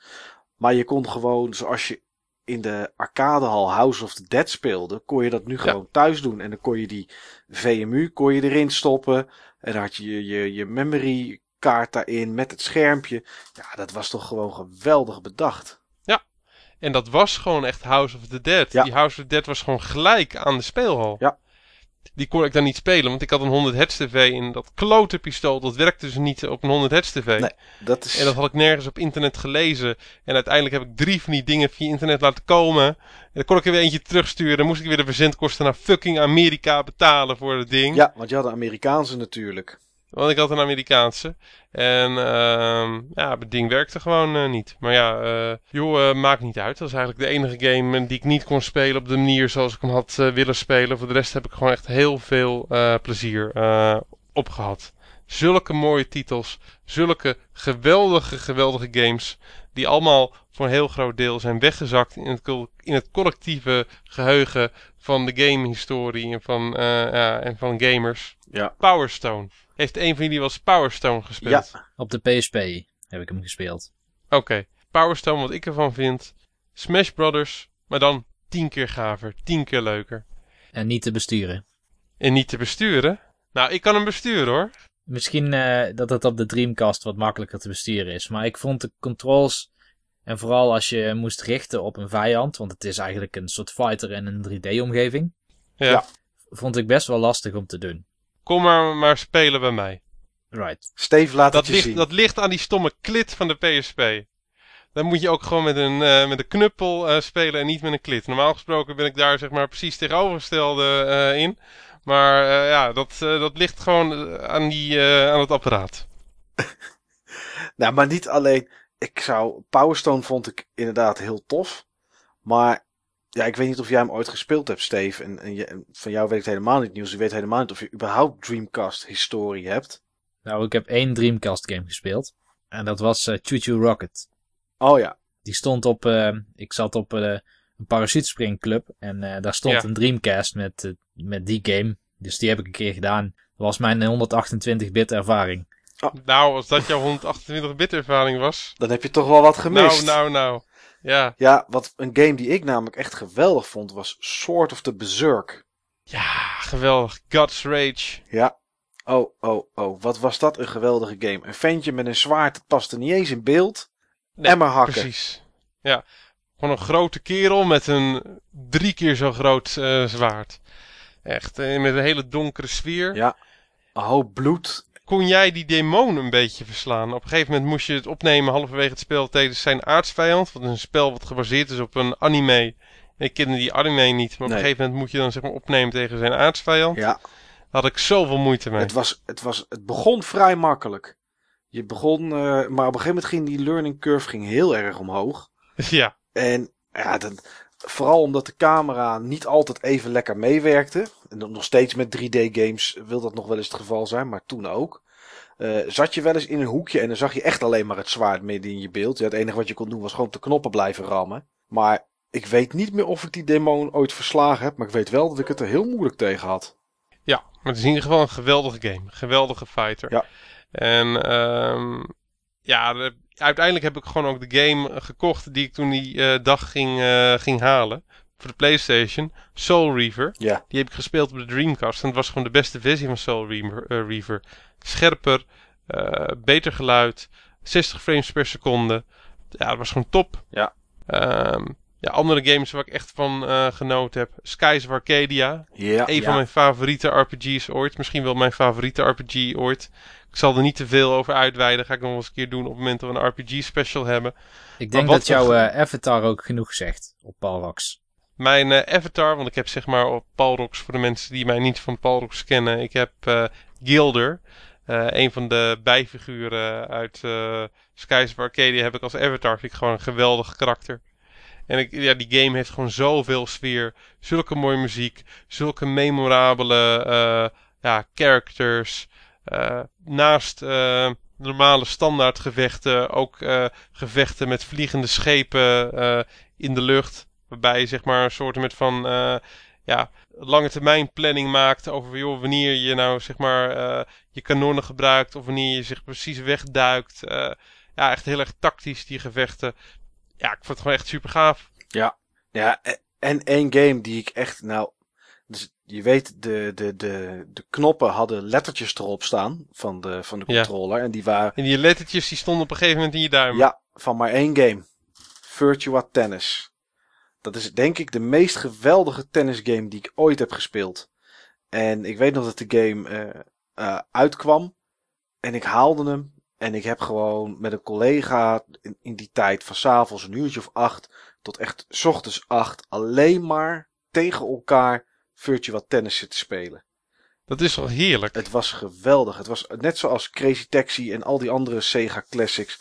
Maar je kon gewoon, zoals je in de arcadehal House of the Dead speelde, kon je dat nu gewoon thuis doen. En dan kon je die VMU kon je erin stoppen. En dan had je je, je, je memory kaart daarin met het schermpje. Ja, dat was toch gewoon geweldig bedacht. En dat was gewoon echt House of the Dead. Ja. Die House of the Dead was gewoon gelijk aan de speelhal. Ja. Die kon ik dan niet spelen, want ik had een 100 hertz tv en dat klote pistool, dat werkte dus niet op een 100 hertz tv. Nee. Dat is, En dat had ik nergens op internet gelezen. En uiteindelijk heb ik drie van die dingen via internet laten komen. En dan kon ik er weer eentje terugsturen. Dan moest ik weer de verzendkosten naar fucking Amerika betalen voor het ding. ja, want je had de Amerikaanse natuurlijk. Want ik had een Amerikaanse. En ehm ja, het ding werkte gewoon eh, niet. Maar ja, eh, joh, eh, maakt niet uit. Dat is eigenlijk de enige game die ik niet kon spelen op de manier zoals ik hem had willen spelen. Voor de rest heb ik gewoon echt heel veel plezier eh opgehad. Zulke mooie titels. Zulke geweldige, geweldige games. Die allemaal voor een heel groot deel zijn weggezakt in het, in het collectieve geheugen van de gamehistorie en van, ja, en van gamers. Ja. Power Stone. Heeft een van jullie wel Power Stone gespeeld? Ja. Op de PSP heb ik hem gespeeld. Oké. Power Stone, wat ik ervan vind. Smash Brothers, maar dan tien keer gaver, tien keer leuker. En niet te besturen. En niet te besturen. Nou, ik kan hem besturen hoor. Misschien eh, dat het op de Dreamcast wat makkelijker te besturen is. Maar ik vond de controls, en vooral als je moest richten op een vijand, want het is eigenlijk een soort fighter in een 3D-omgeving, Ja. Ja. vond ik best wel lastig om te doen. Kom maar, maar spelen bij mij. Right. Steve, laat Dat het je ligt, zien. dat ligt aan die stomme klit van de PSP. Dan moet je ook gewoon met een, eh, met een knuppel eh, spelen en niet met een klit. Normaal gesproken ben ik daar zeg maar precies tegenovergestelde eh, in. Maar eh, ja, dat, eh, dat ligt gewoon aan, die, eh, aan het apparaat. <laughs> Nou, maar niet alleen. Ik zou. Power Stone vond ik inderdaad heel tof. Maar. Ja, ik weet niet of jij hem ooit gespeeld hebt, Steve. En, en je, en van jou weet ik het helemaal niet nieuws. Je weet helemaal niet of je überhaupt Dreamcast historie hebt. Nou, ik heb één Dreamcast game gespeeld. En dat was eh Choo Choo Rocket. Oh ja. Die stond op, eh, ik zat op eh, een parachutespringclub. En eh, daar stond Ja. een Dreamcast met, met die game Dus die heb ik een keer gedaan. Dat was mijn 128-bit ervaring. Nou, als dat jouw 128-bit ervaring was. Dan heb je toch wel wat gemist. Nou, nou, nou. Ja. Ja, wat een game die ik namelijk echt geweldig vond was Sword of the Berserk. Ja, geweldig. God's Rage. Ja. Oh, oh, oh. Wat was dat een geweldige game. Een ventje met een zwaard, dat paste niet eens in beeld. Nee, Emmer hakken. Precies. Ja. Gewoon een grote kerel met een drie keer zo groot eh, zwaard. Echt, eh, met een hele donkere sfeer. Ja. Een hoop bloed. Kon jij die demon een beetje verslaan? Op een gegeven moment moest je het opnemen halverwege het spel tijdens zijn aardsvijand. Want het is een spel wat gebaseerd is op een anime. Ik kende die anime niet, maar op een gegeven moment moet je dan zeg maar opnemen tegen zijn aardsvijand. Ja. Daar had ik zoveel moeite mee. Het, was, het, was, het begon vrij makkelijk. Je begon, eh, maar op een gegeven moment ging die learning curve ging heel erg omhoog. <laughs> Ja, En ja, dat, vooral omdat de camera niet altijd even lekker meewerkte. En nog steeds met 3D-games wil dat nog wel eens het geval zijn, maar toen ook. Eh, zat je wel eens in een hoekje en dan zag je echt alleen maar het zwaard midden in je beeld. Ja, het enige wat je kon doen was gewoon op de knoppen blijven rammen. Maar ik weet niet meer of ik die demon ooit verslagen heb, maar ik weet wel dat ik het er heel moeilijk tegen had. ja, maar het is in ieder geval een geweldige game. Geweldige fighter. Ja. En ehm, ja, uiteindelijk heb ik gewoon ook de game gekocht die ik toen die eh, dag ging, eh, ging halen. Voor de PlayStation. Soul Reaver. Ja, Die heb ik gespeeld op de Dreamcast. En het was gewoon de beste versie van Soul Reaver. eh, Reaver. Scherper, eh, beter geluid, 60 frames per seconde. Ja, dat was gewoon top. Ja. Ehm, ja, andere games waar ik echt van eh, genoten heb. Skies of Arcadia. ja, Een ja. van mijn favoriete RPG's ooit. Misschien wel mijn favoriete RPG ooit. Ik zal er niet te veel over uitweiden. Ga ik nog wel eens een keer doen op het moment dat we een RPG special hebben. Ik denk dat jouw eh, avatar ook genoeg zegt op Palrox. Mijn eh, avatar, want ik heb zeg maar op Palrox, voor de mensen die mij niet van Palrox kennen, ik heb eh, Gilder, een van de bijfiguren uit Skies of Arcadia, heb ik als avatar. Vind ik gewoon een geweldig karakter. En ik, ja, die game heeft gewoon zoveel sfeer, zulke mooie muziek, zulke memorabele ja, characters. Eh, naast eh, normale standaard gevechten, ook eh, gevechten met vliegende schepen in de lucht. Waarbij je zeg maar een soort met van ja, lange termijn planning maakt over joh, wanneer je nou zeg maar je kanonnen gebruikt of wanneer je zich precies wegduikt. Ja, echt heel erg tactisch die gevechten. Ja, ik vond het gewoon echt super gaaf. Ja, e- en één game die ik echt, nou, dus je weet, de, de, de, de knoppen hadden lettertjes erop staan van de, van de Ja. controller. En die waren, En die lettertjes die stonden op een gegeven moment in je duim. ja, van maar één game. Virtua Tennis. Dat is denk ik de meest geweldige tennisgame die ik ooit heb gespeeld. En ik weet nog dat de game eh, eh, uitkwam. En ik haalde hem. En ik heb gewoon met een collega in, in die tijd van s'avonds een uurtje of acht tot echt 's ochtends acht alleen maar tegen elkaar Virtua Tennis zitten spelen. Dat is wel heerlijk. Het was geweldig. Het was net zoals Crazy Taxi en al die andere Sega Classics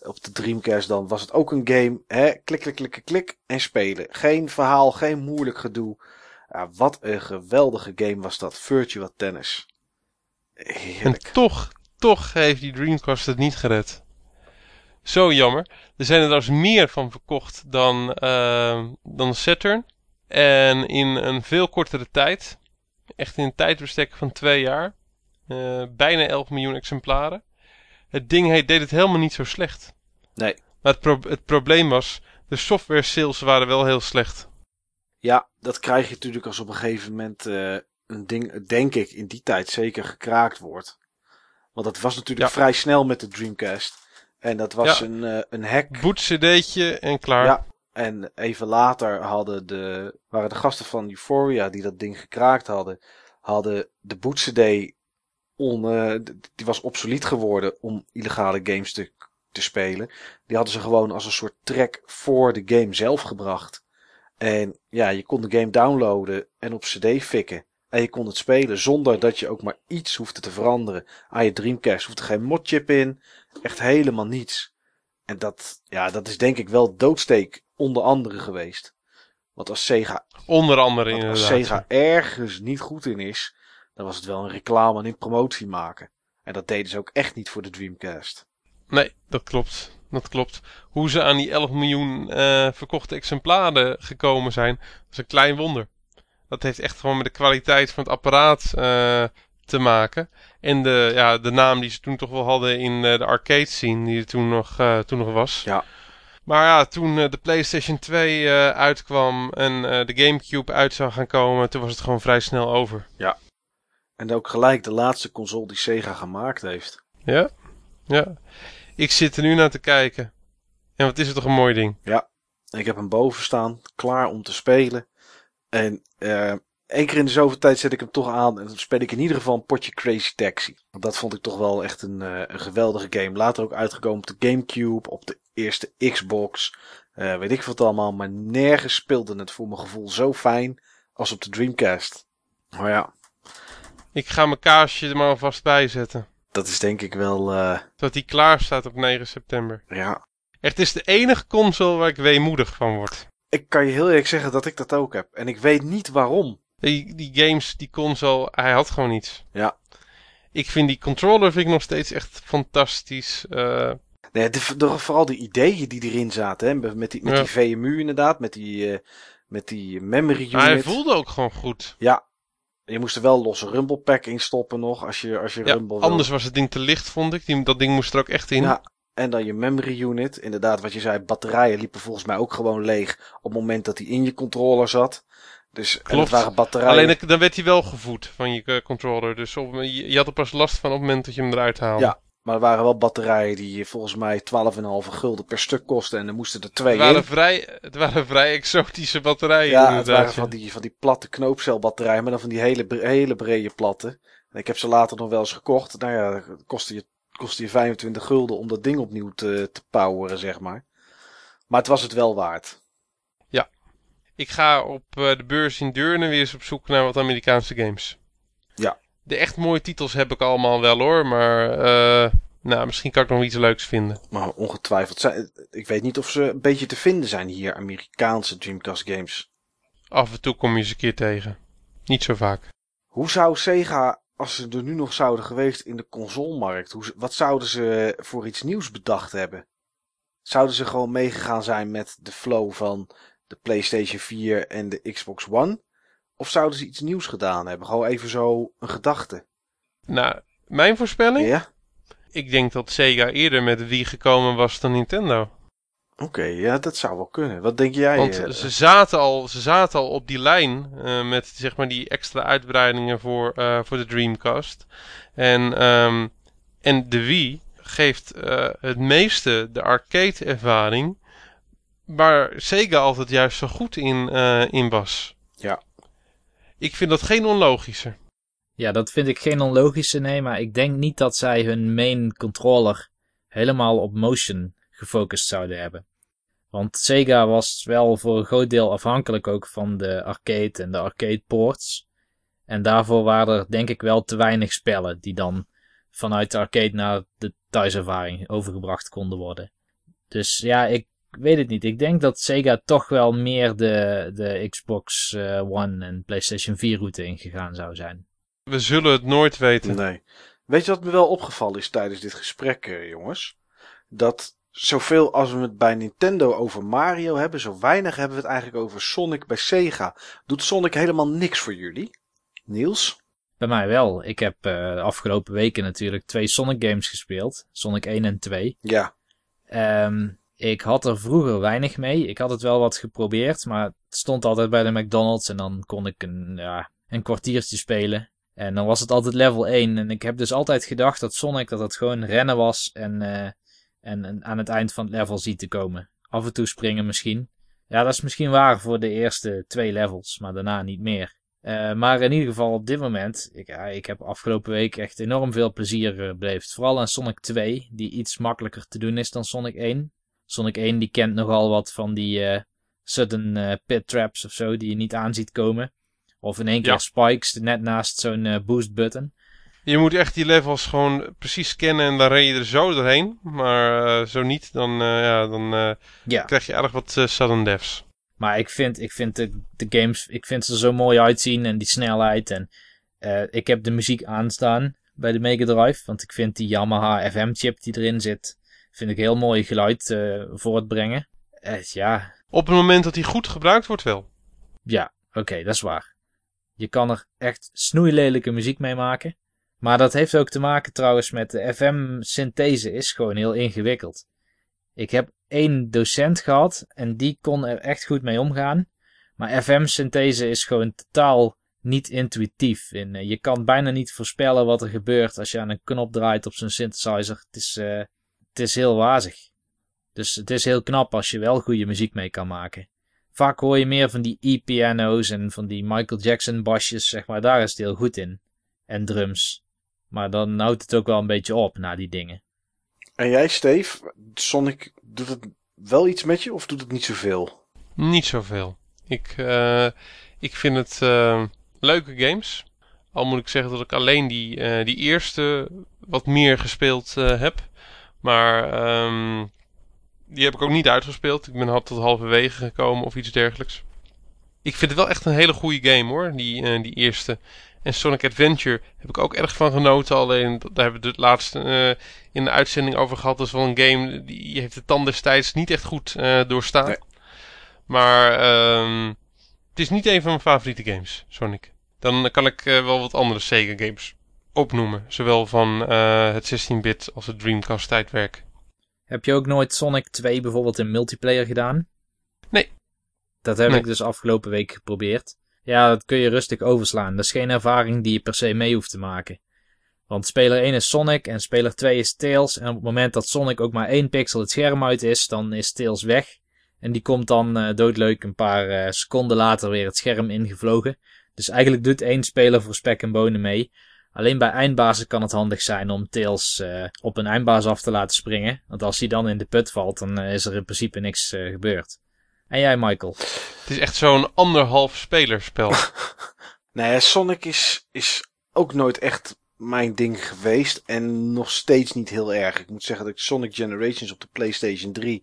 op de Dreamcast dan. Was het ook een game. Hè? Klik, klik, klik, klik en spelen. Geen verhaal, geen moeilijk gedoe. Ja, wat een geweldige game was dat. Virtua Tennis. En Heerlijk. toch, toch heeft die Dreamcast het niet gered. Zo jammer. Er zijn er trouwens meer van verkocht dan, eh, dan Saturn. En in een veel kortere tijd, echt in een tijdbestek van twee jaar, eh, bijna 11 miljoen exemplaren. Het ding heet, deed het helemaal niet zo slecht. Nee. Maar het, pro- het probleem was, de software sales waren wel heel slecht. Ja, dat krijg je natuurlijk als op een gegeven moment eh, een ding, denk ik, in die tijd zeker gekraakt wordt. Want dat was natuurlijk Ja. vrij snel met de Dreamcast. En dat was Ja. een, eh, een hack. Boot cd'tje en klaar. Ja, en even later hadden de, waren de gasten van Euphoria die dat ding gekraakt hadden, hadden de boot CD on, eh, die was obsolet geworden om illegale games te, te spelen. Die hadden ze gewoon als een soort track voor de game zelf gebracht. En ja, je kon de game downloaden en op CD fikken. En je kon het spelen zonder dat je ook maar iets hoefde te veranderen. Aan je Dreamcast hoefde geen modchip in. Echt helemaal niets. En dat, ja, dat is denk ik wel doodsteek onder andere geweest. Want als Sega, Onder andere want als inderdaad. Sega ergens niet goed in is, dan was het wel een reclame en een promotie maken. En dat deden ze ook echt niet voor de Dreamcast. Nee, dat klopt. Dat klopt. Hoe ze aan die 11 miljoen eh, verkochte exemplaren gekomen zijn, is een klein wonder. Dat heeft echt gewoon met de kwaliteit van het apparaat uh, te maken. En de, ja, de naam die ze toen toch wel hadden in uh, de arcade scene, die er toen nog, uh, toen nog was. Ja. Maar ja, toen de PlayStation 2 uitkwam en de GameCube uit zou gaan komen, toen was het gewoon vrij snel over. Ja. En ook gelijk de laatste console die Sega gemaakt heeft. Ja, ja. Ik zit er nu naar te kijken. En wat is het toch een mooi ding. Ja, ik heb hem boven staan, klaar om te spelen. En uh, één keer in de zoveel tijd zet ik hem toch aan en dan speel ik in ieder geval een potje Crazy Taxi. Want dat vond ik toch wel echt een, uh, een geweldige game. Later ook uitgekomen op de Gamecube, op de eerste Xbox, uh, weet ik wat allemaal. Maar nergens speelde het voor mijn gevoel zo fijn als op de Dreamcast. Maar ja. Ik ga mijn kaarsje er maar alvast bij zetten. Dat is denk ik wel... Uh... Dat die klaar staat op 9 september. Ja. Het is de enige console waar ik weemoedig van word. Ik kan je heel eerlijk zeggen dat ik dat ook heb. En ik weet niet waarom. Die, die games, die console, hij had gewoon iets. Ja. Ik vind die controller vind ik nog steeds echt fantastisch. Uh... Nee, de, de, vooral de ideeën die erin zaten. Hè? Met, die, met ja. die VMU inderdaad. Met die, uh, met die memory unit. Maar hij voelde ook gewoon goed. Ja. Je moest er wel losse rumble pack in stoppen nog. Als je, als je ja, rumble Anders was het ding te licht, vond ik. Die, dat ding moest er ook echt in. Ja. En dan je memory unit. Inderdaad, wat je zei, batterijen liepen volgens mij ook gewoon leeg op het moment dat hij in je controller zat. Dus Klopt. het waren batterijen. Alleen dan werd hij wel gevoed van je uh, controller. Dus op, je, je, had er pas last van op het moment dat je hem eruit haalde. Ja, maar er waren wel batterijen die volgens mij 12,5 gulden per stuk kosten. En er moesten er twee het waren in. Vrij, het waren vrij exotische batterijen. Ja, het waren van die, van die platte knoopcelbatterijen. Maar dan van die hele, hele brede platte. En ik heb ze later nog wel eens gekocht. Nou ja, kostte je kostte je 25 gulden om dat ding opnieuw te, te poweren, zeg maar. Maar het was het wel waard. Ik ga op uh, de beurs in Deurne weer eens op zoek naar wat Amerikaanse games. Ja. De echt mooie titels heb ik allemaal wel hoor, maar uh, nou, misschien kan ik nog iets leuks vinden. Maar ongetwijfeld. Zijn, ik weet niet of ze een beetje te vinden zijn hier, Amerikaanse Dreamcast games. Af en toe kom je ze een keer tegen. Niet zo vaak. Hoe zou Sega als ze er nu nog zouden geweest in de consolemarkt, hoe, wat zouden ze voor iets nieuws bedacht hebben? Zouden ze gewoon meegegaan zijn met de flow van de PlayStation 4 en de Xbox One? Of zouden ze iets nieuws gedaan hebben? Gewoon even zo een gedachte. Nou, mijn voorspelling? Ja? Ik denk dat Sega eerder met Wii gekomen was dan Nintendo. Oké, okay, ja, dat zou wel kunnen. Wat denk jij? Want uh, ze, zaten al, ze zaten al op die lijn uh, met zeg maar die extra uitbreidingen voor, uh, voor de Dreamcast. En, um, en de Wii geeft het meeste de arcade ervaring. Waar Sega altijd juist zo goed in, in was. Ja. Ik vind dat geen onlogische. Ja, dat vind ik geen onlogische, nee. Maar ik denk niet dat zij hun main controller helemaal op motion gefocust zouden hebben. Want Sega was wel voor een groot deel afhankelijk ook van de arcade en de arcade ports. En daarvoor waren er denk ik wel te weinig spellen die dan vanuit de arcade naar de thuiservaring overgebracht konden worden. Dus ja, ik weet het niet. Ik denk dat Sega toch wel meer de, de Xbox One en PlayStation 4 route ingegaan zou zijn. We zullen het nooit weten. Nee. Weet je wat me wel opgevallen is tijdens dit gesprek, jongens? Dat zoveel als we het bij Nintendo over Mario hebben, zo weinig hebben we het eigenlijk over Sonic bij Sega. Doet Sonic helemaal niks voor jullie? Niels? Bij mij wel. Ik heb uh, de afgelopen weken natuurlijk twee Sonic games gespeeld. Sonic 1 en 2. Ja. Um, ik had er vroeger weinig mee. Ik had het wel wat geprobeerd, maar het stond altijd bij de McDonald's en dan kon ik een, ja, een kwartiertje spelen. En dan was het altijd level 1. En ik heb dus altijd gedacht dat Sonic dat het gewoon rennen was en... Uh, en aan het eind van het level ziet te komen. Af en toe springen misschien. Ja, dat is misschien waar voor de eerste twee levels, maar daarna niet meer. Uh, maar in ieder geval op dit moment, ik, ik heb afgelopen week echt enorm veel plezier uh, beleefd. Vooral aan Sonic 2, die iets makkelijker te doen is dan Sonic 1. Sonic 1 die kent nogal wat van die uh, sudden pit traps of zo, die je niet aan ziet komen. Of in één keer ja. spikes net naast zo'n boost button. Je moet echt die levels gewoon precies scannen en dan ren je er zo doorheen. Maar uh, zo niet, dan, uh, ja, dan uh, ja. krijg je erg wat sudden deaths. Maar ik vind, ik vind de, de games, ik vind ze zo mooi uitzien en die snelheid. En ik heb de muziek aanstaan bij de Mega Drive. Want ik vind die Yamaha FM chip die erin zit, vind ik heel mooi geluid voortbrengen. ja. Op het moment dat die goed gebruikt wordt wel. Ja, oké, okay, dat is waar. Je kan er echt snoeilelijke muziek mee maken. Maar dat heeft ook te maken trouwens met de FM-synthese is gewoon heel ingewikkeld. Ik heb één docent gehad en die kon er echt goed mee omgaan. Maar FM-synthese is gewoon totaal niet intuïtief. En eh, je kan bijna niet voorspellen wat er gebeurt als je aan een knop draait op zo'n synthesizer. Het is, uh, het is heel wazig. Dus het is heel knap als je wel goede muziek mee kan maken. Vaak hoor je meer van die e-piano's en van die Michael Jackson basjes, zeg maar. Daar is het heel goed in. En drums. Maar dan houdt het ook wel een beetje op na die dingen. En jij, Steve, Sonic, doet het wel iets met je of doet het niet zoveel? Niet zoveel. Ik, uh, ik vind het uh, leuke games. Al moet ik zeggen dat ik alleen die, uh, die eerste wat meer gespeeld heb. Maar um, die heb ik ook niet uitgespeeld. Ik ben tot halverwege gekomen of iets dergelijks. Ik vind het wel echt een hele goede game hoor, die, die eerste. En Sonic Adventure heb ik ook erg van genoten. Alleen daar hebben we het laatst uh, in de uitzending over gehad. Dat is wel een game die heeft de tand destijds niet echt goed uh, doorstaan. Nee. Maar um, het is niet een van mijn favoriete games, Sonic. Dan kan ik wel wat andere Sega games opnoemen. Zowel van het 16-bit als het Dreamcast tijdwerk. Heb je ook nooit Sonic 2 bijvoorbeeld in multiplayer gedaan? Nee. Dat heb Nee. ik dus afgelopen week geprobeerd. Ja, dat kun je rustig overslaan. Dat is geen ervaring die je per se mee hoeft te maken. Want speler 1 is Sonic en speler 2 is Tails. En op het moment dat Sonic ook maar één pixel het scherm uit is, dan is Tails weg. En die komt dan uh, doodleuk een paar uh, seconden later weer het scherm ingevlogen. Dus eigenlijk doet één speler voor spek en bonen mee. Alleen bij eindbazen kan het handig zijn om Tails uh, op een eindbaas af te laten springen. Want als hij dan in de put valt, dan is er in principe niks gebeurd. En jij, Michael? Het is echt zo'n anderhalf spelerspel. <laughs> nee, Sonic is, is ook nooit echt mijn ding geweest. En nog steeds niet heel erg. Ik moet zeggen dat ik Sonic Generations op de PlayStation 3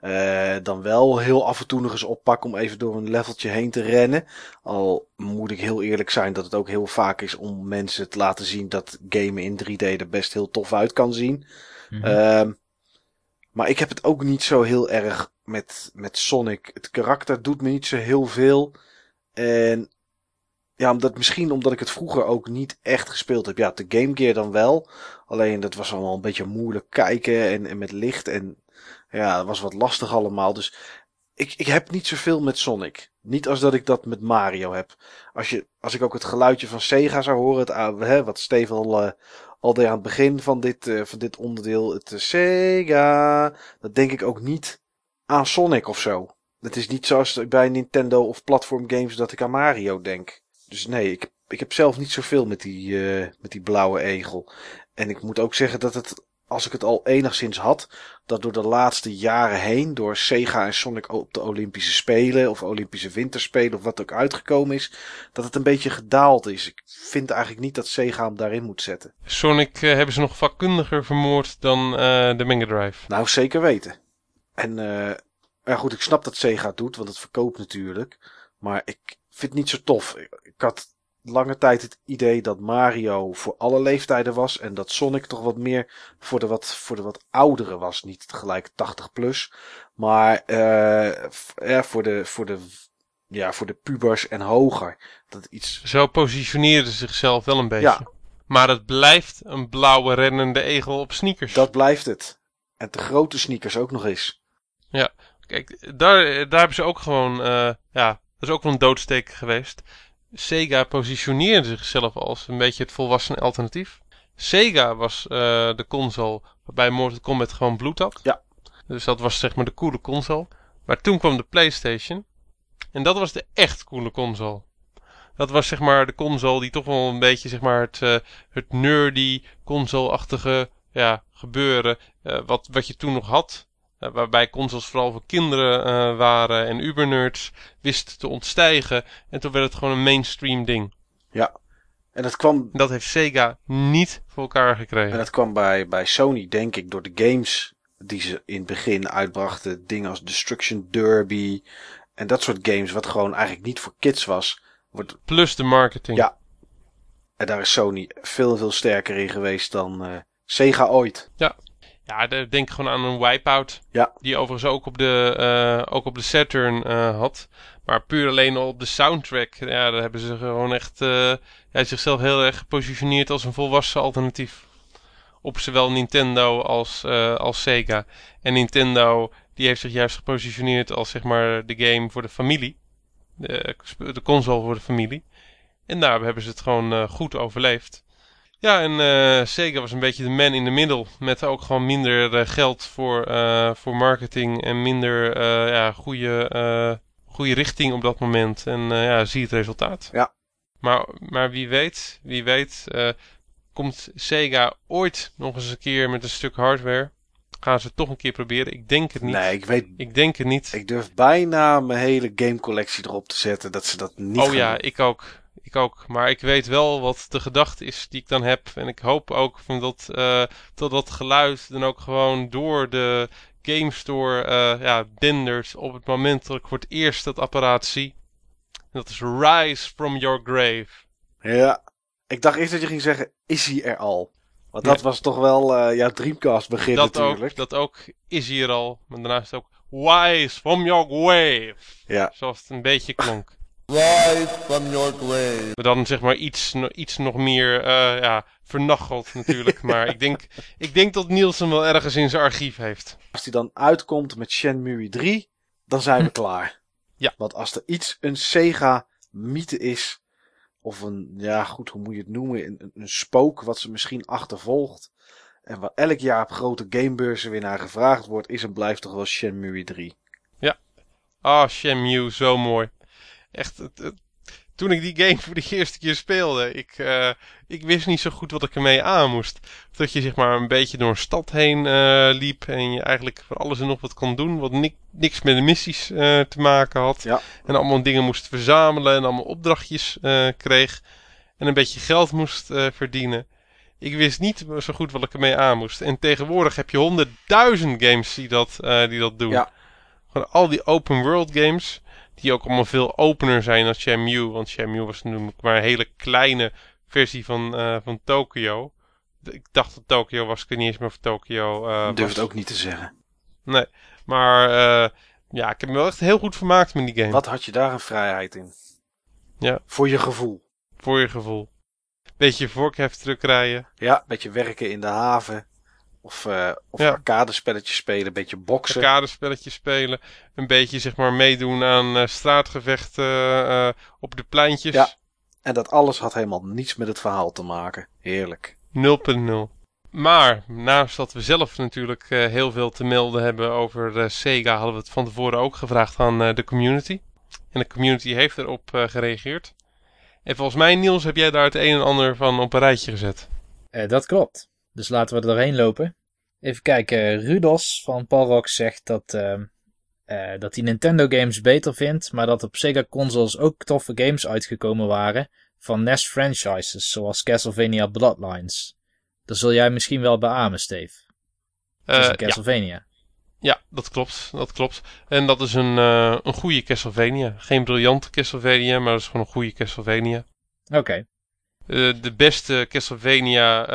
uh, dan wel heel af en toe nog eens oppak om even door een leveltje heen te rennen. Al moet ik heel eerlijk zijn dat het ook heel vaak is om mensen te laten zien dat gamen in 3D er best heel tof uit kan zien. Mm -hmm. uh, maar ik heb het ook niet zo heel erg met, met Sonic. Het karakter doet me niet zo heel veel. En ja, omdat, misschien omdat ik het vroeger ook niet echt gespeeld heb. Ja, de Game Gear dan wel. Alleen dat was allemaal een beetje moeilijk kijken en, en met licht. En ja, dat was wat lastig allemaal. Dus ik, ik heb niet zoveel met Sonic. Niet als dat ik dat met Mario heb. Als, je, als ik ook het geluidje van Sega zou horen, het, hè, wat Steven al, uh, al deed aan het begin van dit, uh, van dit onderdeel, het Sega, dat denk ik ook niet aan Sonic of zo. Het is niet zoals bij Nintendo of platform games dat ik aan Mario denk. Dus nee, ik, ik heb zelf niet zoveel met die, met die blauwe egel. En ik moet ook zeggen dat het, als ik het al enigszins had, dat door de laatste jaren heen, door Sega en Sonic op de Olympische Spelen of Olympische Winterspelen of wat ook uitgekomen is, dat het een beetje gedaald is. Ik vind eigenlijk niet dat Sega hem daarin moet zetten. Sonic uh, hebben ze nog vakkundiger vermoord dan uh, de Mega Drive. Nou, zeker weten. En uh, ja goed, ik snap dat Sega het doet, want het verkoopt natuurlijk. Maar ik vind het niet zo tof. Ik had lange tijd het idee dat Mario voor alle leeftijden was. En dat Sonic toch wat meer voor de wat, voor de wat ouderen was. Niet gelijk 80 plus. Maar uh, ja, voor, de, voor, de, ja, voor de pubers en hoger. Dat iets... Zo positioneerde zichzelf wel een beetje. Ja. Maar het blijft een blauwe rennende egel op sneakers. Dat blijft het. En te grote sneakers ook nog eens. Ja, kijk, daar, daar hebben ze ook gewoon, uh, ja, dat is ook wel een doodsteek geweest. Sega positioneerde zichzelf als een beetje het volwassen alternatief. Sega was uh, de console waarbij Mortal Kombat gewoon bloed had. Ja. Dus dat was zeg maar de coole console. Maar toen kwam de PlayStation. En dat was de echt coole console. Dat was zeg maar de console die toch wel een beetje zeg maar het, uh, het nerdy console-achtige ja, gebeuren. Uh, wat, wat je toen nog had. Uh, waarbij consoles vooral voor kinderen uh, waren en ubernerds wisten te ontstijgen. En toen werd het gewoon een mainstream ding. Ja, en dat kwam... Dat heeft Sega niet voor elkaar gekregen. En dat kwam bij, bij Sony, denk ik, door de games die ze in het begin uitbrachten. Dingen als Destruction Derby en dat soort games, wat gewoon eigenlijk niet voor kids was. Wordt... Plus de marketing. Ja. En daar is Sony veel, veel sterker in geweest dan uh, Sega ooit. Ja. Ja, de- denk gewoon aan een Wipeout. Ja. Die overigens ook op de, eh, ook op de Saturn eh, had. Maar puur alleen al op de soundtrack. Ja, daar hebben ze gewoon echt eh, ja, zichzelf heel erg gepositioneerd als een volwassen alternatief. Op zowel Nintendo als, eh, als Sega. En Nintendo die heeft zich juist gepositioneerd als zeg maar de game voor de familie. De, de console voor de familie. En daar hebben ze het gewoon goed overleefd. Ja, en eh, Sega was een beetje de man in de middle. Met ook gewoon minder eh, geld voor, eh, voor marketing en minder eh, ja, goede, eh, goede richting op dat moment. En eh, ja, zie het resultaat. Ja. Maar, maar wie weet, wie weet, eh, komt Sega ooit nog eens een keer met een stuk hardware. Gaan ze het toch een keer proberen? Ik denk het niet. Nee, ik weet. Ik denk het niet. Ik durf bijna mijn hele gamecollectie erop te zetten dat ze dat niet oh gaan ja, doen. ik ook. Ik ook. Maar ik weet wel wat de gedachte is die ik dan heb. En ik hoop ook van dat, eh, dat dat geluid dan ook gewoon door de Game Store eh, ja, dendert op het moment dat ik voor het eerst dat apparaat zie. En dat is Rise from Your Grave. Ja. Ik dacht eerst dat je ging zeggen, is hij er al? Want Nee. dat was toch wel eh jouw Dreamcast begin Dat natuurlijk. ook, dat ook is hier al. Maar daarnaast ook Rise from Your Grave. Ja. Zoals het een beetje klonk. Rise from your grave. Maar dan zeg maar iets, iets nog meer eh, ja, vernacheld natuurlijk. maar ik denk, <laughs> ik denk dat Niels hem wel ergens in zijn archief heeft. Als die dan uitkomt met Shenmue 3, dan zijn we klaar. Ja. Want als er iets een Sega mythe is, of een, ja goed, hoe moet je het noemen, een, spook wat ze misschien achtervolgt. En wat elk jaar op grote gamebeurzen weer naar gevraagd wordt, is en blijft toch wel Shenmue 3. Ah, Shenmue, zo mooi. Echt, het, het- toen ik die game voor de <laughs> eerste keer speelde, ik, eh, ik wist niet zo goed wat ik ermee aan moest. Dat je zeg maar een beetje door een stad heen eh, liep en je eigenlijk voor alles en nog wat kon doen, wat ni- niks met de missies eh, te maken had. Ja. En allemaal dingen moest verzamelen en allemaal opdrachtjes kreeg. En een beetje geld moest verdienen. Ik wist niet zo goed wat ik ermee aan moest. En tegenwoordig heb je honderdduizend games die dat, die dat doen. Ja. Gewoon al die open world games. Die ook allemaal veel opener zijn dan Shenmue. Want Shenmue was natuurlijk maar een hele kleine versie van, eh, van Tokyo. Ik dacht dat Tokyo was. Ik weet niet eens meer of Tokyo eh Ik durf het ook niet te zeggen. Nee. Maar eh, ja, ik heb me wel echt heel goed vermaakt met die game. Wat had je daar een vrijheid in? Ja. Voor je gevoel. Voor je gevoel. Beetje vorkheft terugrijden. Ja, beetje werken in de haven. Of, eh of Ja. arcadespelletjes spelen, een beetje boksen. Arcadespelletjes spelen. Een beetje zeg maar meedoen aan eh, straatgevechten eh, op de pleintjes. Ja. En dat alles had helemaal niets met het verhaal te maken. Heerlijk. 0.0. Maar naast dat we zelf natuurlijk eh, heel veel te melden hebben over eh, Sega, hadden we het van tevoren ook gevraagd aan eh, de community. En de community heeft erop eh, gereageerd. En volgens mij, Niels, heb jij daar het een en ander van op een rijtje gezet. Eh, dat klopt. Dus laten we er doorheen lopen. Even kijken. Rudos van Palrox zegt dat, ehm, eh, dat hij Nintendo games beter vindt, maar dat op Sega consoles ook toffe games uitgekomen waren van NES franchises, zoals Castlevania Bloodlines. Dat zul jij misschien wel beamen, Steve. Het is een ja, Castlevania. ja, dat klopt. Dat klopt. En dat is een, eh, een goede Castlevania. Geen briljante Castlevania, maar dat is gewoon een goede Castlevania. Oké. De beste Castlevania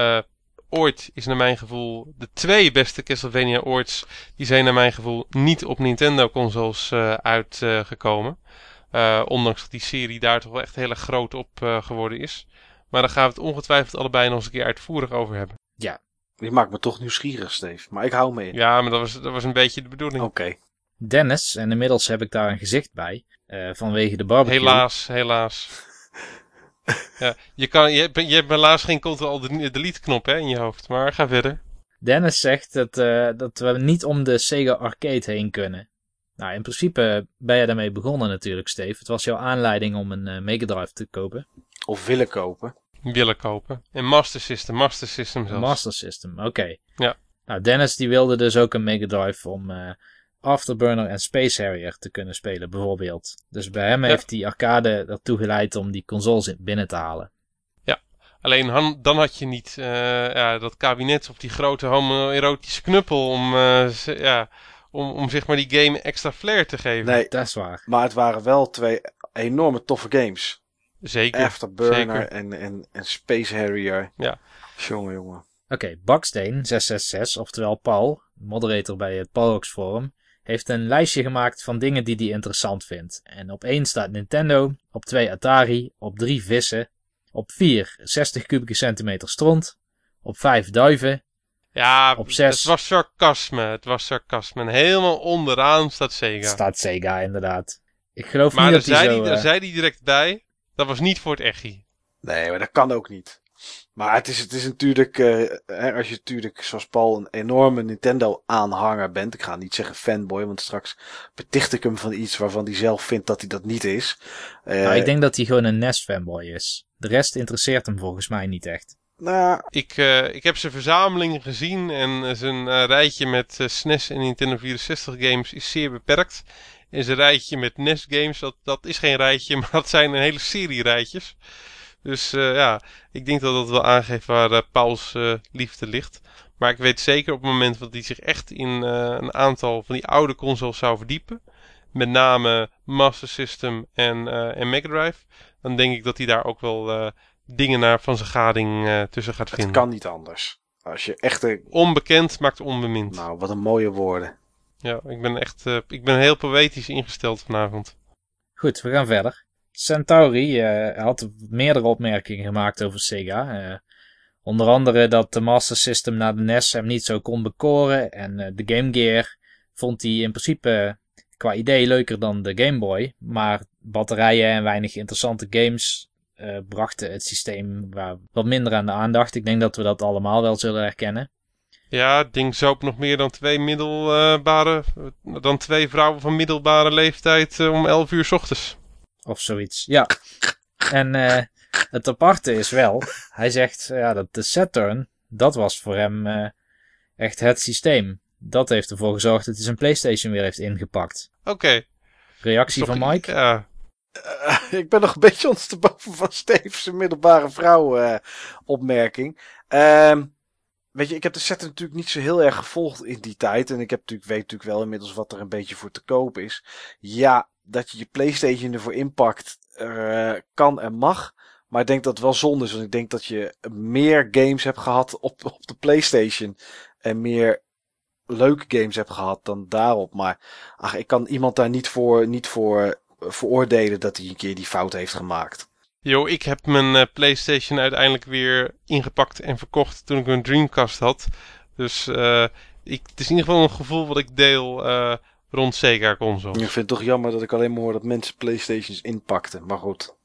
ooit is naar mijn gevoel. De twee beste Castlevania ooit. Die zijn naar mijn gevoel niet op Nintendo consoles eh, uitgekomen. Eh, ondanks dat die serie daar toch wel echt heel erg groot op eh, geworden is. Maar daar gaan we het ongetwijfeld allebei nog eens een keer uitvoerig over hebben. Je maakt me toch nieuwsgierig, Steve. Maar ik hou me in. Ja, maar dat was, dat was een beetje de bedoeling. Oké. Dennis, en inmiddels heb ik daar een gezicht bij, eh, vanwege de barbecue. Helaas, helaas. <laughs> ja, je, kan, je, hebt, je hebt helaas geen Ctrl-Delete knop hè, in je hoofd. Maar ga verder. Dennis zegt dat, eh, dat we niet om de Sega Arcade heen kunnen. Nou, in principe ben je daarmee begonnen natuurlijk, Steve. Het was jouw aanleiding om een eh, Mega Drive te kopen. Of willen kopen. Willen kopen. En Master System, Master System zelfs. Master System, oké. Ja. Nou, Dennis die wilde dus ook een Mega Drive om eh, Afterburner en Space Harrier te kunnen spelen, bijvoorbeeld. Dus bij hem Ja. heeft die arcade ertoe geleid om die consoles in- binnen te halen. Alleen han- dan had je niet eh, ja, dat kabinet of die grote homoerotische knuppel om, eh, z- ja, om, om zeg maar die game extra flair te geven. Nee, Dat is waar. maar het waren wel twee enorme toffe games. Zeker. Afterburner zeker. en, en, en Space Harrier. Ja. Jongen, jongen. Oké, Baksteen 666, oftewel Paul, moderator bij het Palrox Forum, heeft een lijstje gemaakt van dingen die hij interessant vindt. En op 1 staat Nintendo, op 2 Atari, op 3 vissen, op 4 60 kubieke centimeter stront, op 5 duiven, Ja, Op zes. het was sarcasme. Het was sarcasme. En helemaal onderaan staat Sega. staat Sega inderdaad. Ik geloof maar niet daar dat hij zei, zo... hij, daar eh, zei hij direct bij. Dat was niet voor het echi. Nee, maar dat kan ook niet. Maar het is, het is natuurlijk, eh, hè, als je natuurlijk zoals Paul een enorme Nintendo-aanhanger bent. Ik ga niet zeggen fanboy, want straks beticht ik hem van iets waarvan hij zelf vindt dat hij dat niet is. Eh, nou, ik denk dat hij gewoon een NES-fanboy is. De rest interesseert hem volgens mij niet echt. nou, Ik, eh, ik heb zijn verzamelingen gezien en zijn eh, rijtje met SNES en Nintendo 64 games is zeer beperkt. En zijn rijtje met NES games, dat, dat is geen rijtje, <laughs> maar dat zijn een hele serie rijtjes. Dus eh, ja, ik denk dat dat wel aangeeft waar eh, Pauls eh, liefde ligt. Maar ik weet zeker op het moment dat hij zich echt in eh, een aantal van die oude consoles zou verdiepen. Met name Master System en, eh en Mega Drive. Dan denk ik dat hij daar ook wel eh, dingen naar van zijn gading eh, tussen gaat het vinden. kan niet anders. Als je echt, een- Onbekend maakt onbemind. nou, wat een mooie woorden. Ja, ik ben echt eh, ik ben heel poëtisch ingesteld vanavond. Goed, we gaan verder. Centauri eh, had meerdere opmerkingen gemaakt over Sega. Eh, onder andere dat de Master System naar de NES hem niet zo kon bekoren. En eh, de Game Gear vond hij in principe qua idee leuker dan de Game Boy. Maar batterijen en weinig interessante games brachten het systeem wat minder aan de aandacht. Ik denk dat we dat allemaal wel zullen herkennen. Ja, het ding zoop nog meer dan twee middelbare, dan twee vrouwen van middelbare leeftijd om 11 uur 's ochtends. Of zoiets. Ja. En eh, het aparte is wel, hij zegt ja, dat de Saturn, dat was voor hem eh, echt het systeem. Dat heeft ervoor gezorgd dat hij zijn PlayStation weer heeft ingepakt. Oké. Reactie van Mike? Ja, Eh, <laughs> ik ben nog een beetje ondersteboven van Steve's middelbare vrouw eh, opmerking. Ehm, weet je, ik heb de set natuurlijk niet zo heel erg gevolgd in die tijd. En ik heb natuurlijk, weet natuurlijk wel inmiddels wat er een beetje voor te koop is. Ja, dat je je Playstation ervoor inpakt, eh, kan en mag. Maar ik denk dat het wel zonde is. Want ik denk dat je meer games hebt gehad op, op de Playstation. En meer leuke games hebt gehad dan daarop. Maar ach, ik kan iemand daar niet voor, niet voor veroordelen dat hij een keer die fout heeft gemaakt. Yo, ik heb mijn eh, PlayStation uiteindelijk weer ingepakt en verkocht toen ik een Dreamcast had. Dus eh, ik, het is in ieder geval een gevoel wat ik deel eh, rond Sega consoles. Ik vind het toch jammer dat ik alleen maar hoor dat mensen Playstations inpakten. Maar goed,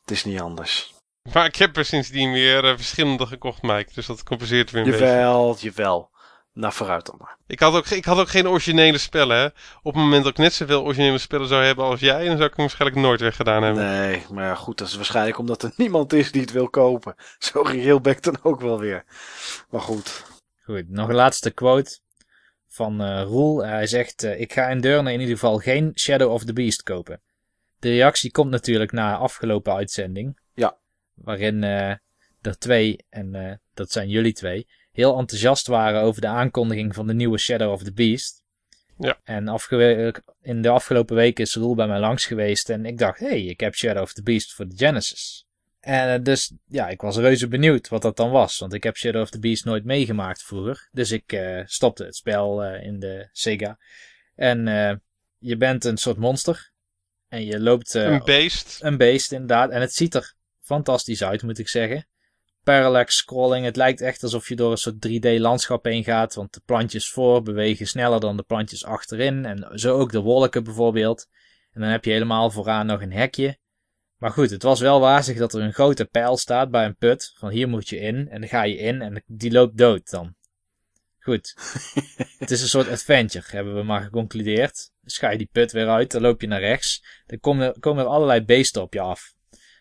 het is niet anders. Maar ik heb er sindsdien weer eh, verschillende gekocht, Mike. Dus dat compenseert weer een beetje. Jawel, jawel. Nou, vooruit dan maar. Ik had, ook, ik had ook geen originele spellen, hè. Op het moment dat ik net zoveel originele spellen zou hebben als jij, dan zou ik hem waarschijnlijk nooit weggedaan hebben. Nee, maar ja, goed, dat is waarschijnlijk omdat er <laughs> niemand is die het wil kopen. Zo ik dan ook wel weer. Maar goed. Goed, nog een laatste quote van eh Roel. Hij zegt, eh, ik ga in Deurne in ieder geval geen Shadow of the Beast kopen. De reactie komt natuurlijk na afgelopen uitzending. Ja. Waarin eh er twee, en eh, dat zijn jullie twee, heel enthousiast waren over de aankondiging van de nieuwe Shadow of the Beast. Ja. En in de afgelopen week is Roel bij mij langs geweest en ik dacht, hé, hey, ik heb Shadow of the Beast voor de Genesis. En eh, dus, ja, ik was reuze benieuwd wat dat dan was. Want ik heb Shadow of the Beast nooit meegemaakt vroeger. Dus ik eh, stopte het spel eh, in de Sega. En je bent een soort monster. En je loopt... een beest. een beest, inderdaad. En het ziet er fantastisch uit, moet ik zeggen. Parallax scrolling. Het lijkt echt alsof je door een soort 3D-landschap heen gaat. Want de plantjes voor bewegen sneller dan de plantjes achterin. En zo ook de wolken bijvoorbeeld. En dan heb je helemaal vooraan nog een hekje. Maar goed, het was wel wazig dat er een grote pijl staat bij een put. Van hier moet je in. En dan ga je in en die loopt dood dan. Goed. <laughs> het is een soort adventure, hebben we maar geconcludeerd. Dus ga je die put weer uit, dan loop je naar rechts. Dan komen er, komen er allerlei beesten op je af.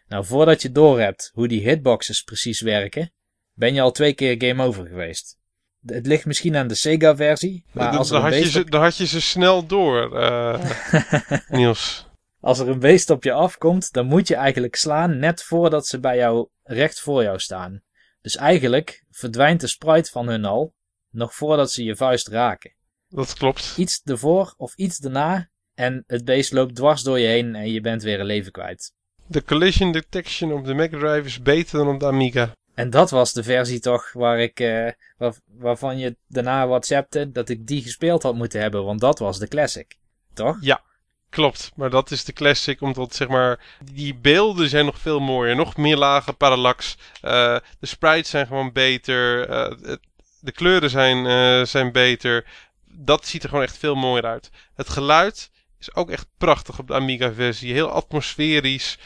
Nou, voordat je doorhebt hoe die hitboxes precies werken, ben je al twee keer game over geweest. Het ligt misschien aan de Sega-versie, maar Dan, als er, dan een had je beest ze, op, dan had je ze snel door, eh, <laughs> Niels. Als er een beest op je afkomt, dan moet je eigenlijk slaan net voordat ze bij jou recht voor jou staan. Dus eigenlijk verdwijnt de sprite van hun al, nog voordat ze je vuist raken. Dat klopt. Iets ervoor of iets daarna en het beest loopt dwars door je heen en je bent weer een leven kwijt. De collision detection op de Mega Drive is beter dan op de Amiga. En dat was de versie toch waar ik, eh, waar, waarvan je daarna WhatsAppte dat ik die gespeeld had moeten hebben, want dat was de classic. Toch? Ja, klopt. Maar dat is de classic, omdat zeg maar, die beelden zijn nog veel mooier. Nog meer lage parallax. Uh, de sprites zijn gewoon beter. Uh, de kleuren zijn, uh, zijn beter. Dat ziet er gewoon echt veel mooier uit. Het geluid is ook echt prachtig op de Amiga-versie. Heel atmosferisch.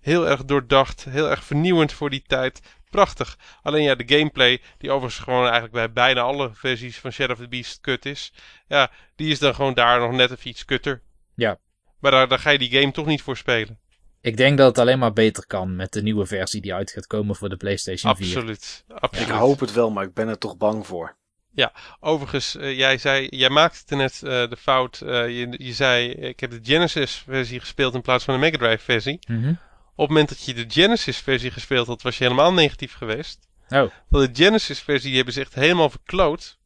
Heel erg doordacht. Heel erg vernieuwend voor die tijd. Prachtig. Alleen ja, de gameplay, die overigens gewoon eigenlijk bij bijna alle versies van Shadow of the Beast kut is. Ja, die is dan gewoon daar nog net even iets kutter. Ja. Maar daar, daar ga je die game toch niet voor spelen. Ik denk dat het alleen maar beter kan met de nieuwe versie die uit gaat komen voor de PlayStation 4. Absoluut. absoluut. Ik hoop het wel, maar ik ben er toch bang voor. Ja, overigens, uh, jij zei, jij maakte net uh, de fout. Uh, je, je zei, ik heb de Genesis versie gespeeld in plaats van de Mega Drive versie. Mm -hmm. Op het moment dat je de Genesis versie gespeeld had, was je helemaal negatief geweest. Oh. Want de Genesis versie die hebben ze echt helemaal verkloot.